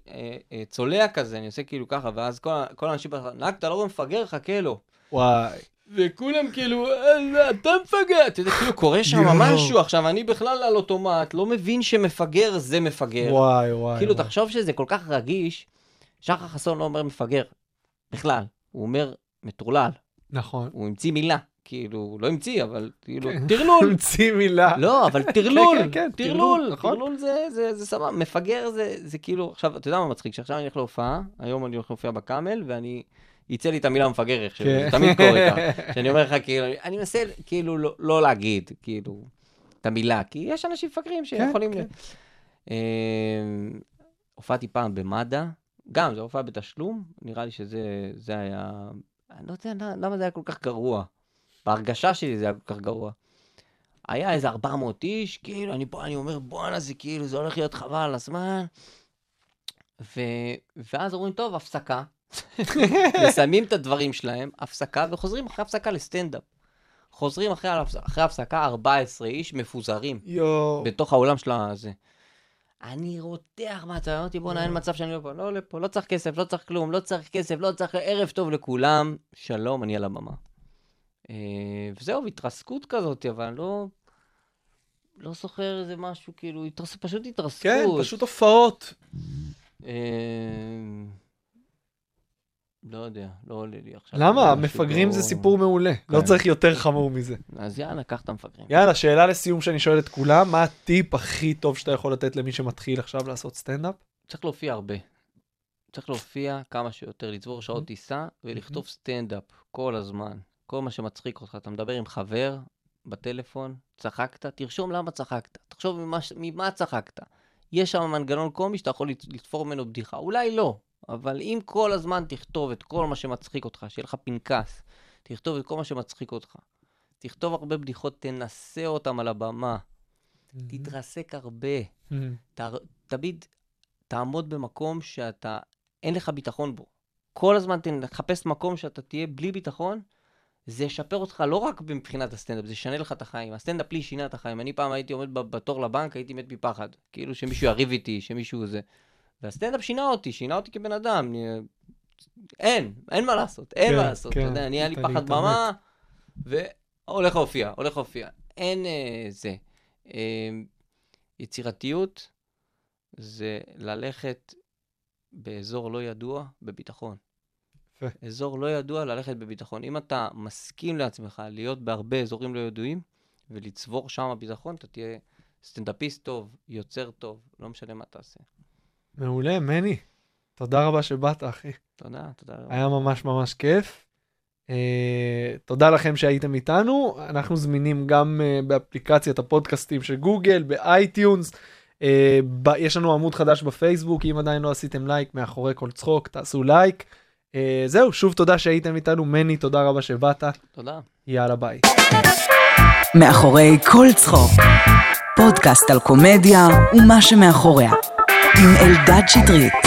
S4: צולע כזה, אני עושה כאילו ככה, ואז כל, האנשים, נהג, אתה לא רואה מפגר, חכה לו.
S2: וואי.
S4: וכולם כאילו, "אה, אתה מפגר, אתה יודע, כאילו קורה שם. משהו, עכשיו אני בכלל על אוטומט, לא מבין שמפגר זה מפגר.
S2: וואי, וואי.
S4: כאילו,
S2: וואי.
S4: תחשוב שזה כל כך רגיש, שחר חסון לא אומר מפגר, בכלל. הוא אומר מטורלל,
S2: נכון.
S4: הוא המציא מילה. כאילו, לא המציא, אבל כאילו,
S2: כן.
S4: טרלול. [LAUGHS]
S2: המציא מילה.
S4: לא, אבל [LAUGHS] טרלול,
S2: כן, כן, טרלול,
S4: טרלול,
S2: נכון.
S4: טרלול זה, סבבה, מפגר זה כאילו, עכשיו, אתה יודע מה מצחיק? שעכשיו אני הולך להופעה, היום אני הולך להופיע בקאמל, ואני, יצא לי את המילה מפגר איכשהו,
S2: כן.
S4: זה תמיד קורה ככה. [LAUGHS] שאני אומר לך, כאילו, אני מנסה, כאילו, לא, לא להגיד, כאילו, את המילה, כי יש אנשים מפגרים שיכולים...
S2: כן.
S4: אה, הופעתי פעם במד"א, גם, זו הופעה בתשלום, נראה לי שזה זה היה... אני לא יודע למה זה היה כל כך גרוע. בהרגשה שלי זה היה כל כך גרוע. היה איזה 400 איש, כאילו, אני פה, אני אומר, בואנה, זה כאילו, זה הולך להיות חבל על הזמן. ו... ואז אומרים, טוב, הפסקה. [LAUGHS] מסיימים את הדברים שלהם, הפסקה, וחוזרים אחרי הפסקה לסטנדאפ. חוזרים אחרי, אחרי הפסקה 14 איש מפוזרים
S2: יואו.
S4: בתוך האולם של הזה. אני רותח מהצד, אמרתי, בואנה, אין מצב שאני לא פה, לא עולה פה, לא צריך כסף, לא צריך כלום, לא צריך כסף, לא צריך, ערב טוב לכולם, שלום, אני על הבמה. אה, וזהו, התרסקות כזאת, אבל לא... לא זוכר איזה משהו, כאילו, התרס... פשוט התרסקות.
S2: כן, פשוט הופעות.
S4: לא יודע, לא עולה לי עכשיו.
S2: למה?
S4: משהו
S2: מפגרים
S4: לא-
S2: זה סיפור מעולה. לא
S4: כן.
S2: צריך יותר חמור מזה.
S4: אז יאללה, קח את המפגרים.
S2: יאללה, שאלה לסיום שאני שואל את כולם, מה הטיפ הכי טוב שאתה יכול לתת למי שמתחיל עכשיו לעשות סטנדאפ?
S4: צריך להופיע הרבה. צריך להופיע כמה שיותר, לצבור שעות טיסה ולכתוב סטנדאפ כל הזמן. כל מה שמצחיק אותך. אתה מדבר עם חבר בטלפון, צחקת, תרשום למה צחקת. תחשוב ממה, צחקת. יש שם מנגנון קומי שאתה יכול לת- לתפור ממנו בדיחה. אולי לא, אבל אם כל הזמן תכתוב את כל מה שמצחיק אותך, שיהיה לך פנקס, תכתוב את כל מה שמצחיק אותך. תכתוב הרבה בדיחות, תנסה אותם על הבמה. תתרסק הרבה. ת, תמיד תעמוד במקום שאתה, אין לך ביטחון בו. כל הזמן תחפש מקום שאתה תהיה בלי ביטחון, זה ישפר אותך לא רק מבחינת הסטנדאפ, זה ישנה לך את החיים. הסטנדאפ לי שינה את החיים. אני פעם הייתי עומד בתור לבנק, הייתי מת מפחד. כאילו שמישהו יריב איתי, שמישהו זה. והסטנדאפ שינה אותי, שינה אותי כבן אדם. אני... אין, אין מה לעשות, אין
S2: כן,
S4: מה לעשות.
S2: כן,
S4: אתה יודע, אני היה לי פחד. במה, והולך להופיע, הולך להופיע. אין אה, זה. אה, יצירתיות זה ללכת באזור לא ידוע בביטחון.
S2: יפה.
S4: אזור לא ידוע, ללכת בביטחון. אם אתה מסכים לעצמך להיות בהרבה אזורים לא ידועים ולצבור שם ביטחון, אתה תהיה סטנדאפיסט טוב, יוצר טוב, לא משנה מה תעשה.
S2: מעולה, מני. תודה רבה שבאת, אחי.
S4: תודה, תודה רבה.
S2: היה ממש ממש כיף. אה, תודה לכם שהייתם איתנו. אנחנו זמינים גם אה, באפליקציית הפודקאסטים של גוגל, ב-iTunes. אה, ב- יש לנו עמוד חדש בפייסבוק, אם עדיין לא עשיתם לייק מאחורי כל צחוק, תעשו לייק. אה, זהו, שוב תודה שהייתם איתנו. מני, תודה רבה שבאת.
S4: תודה.
S2: יאללה ביי.
S1: מאחורי כל צחוק. פודקאסט על קומדיה ומה שמאחוריה. עם אלדד שטרית.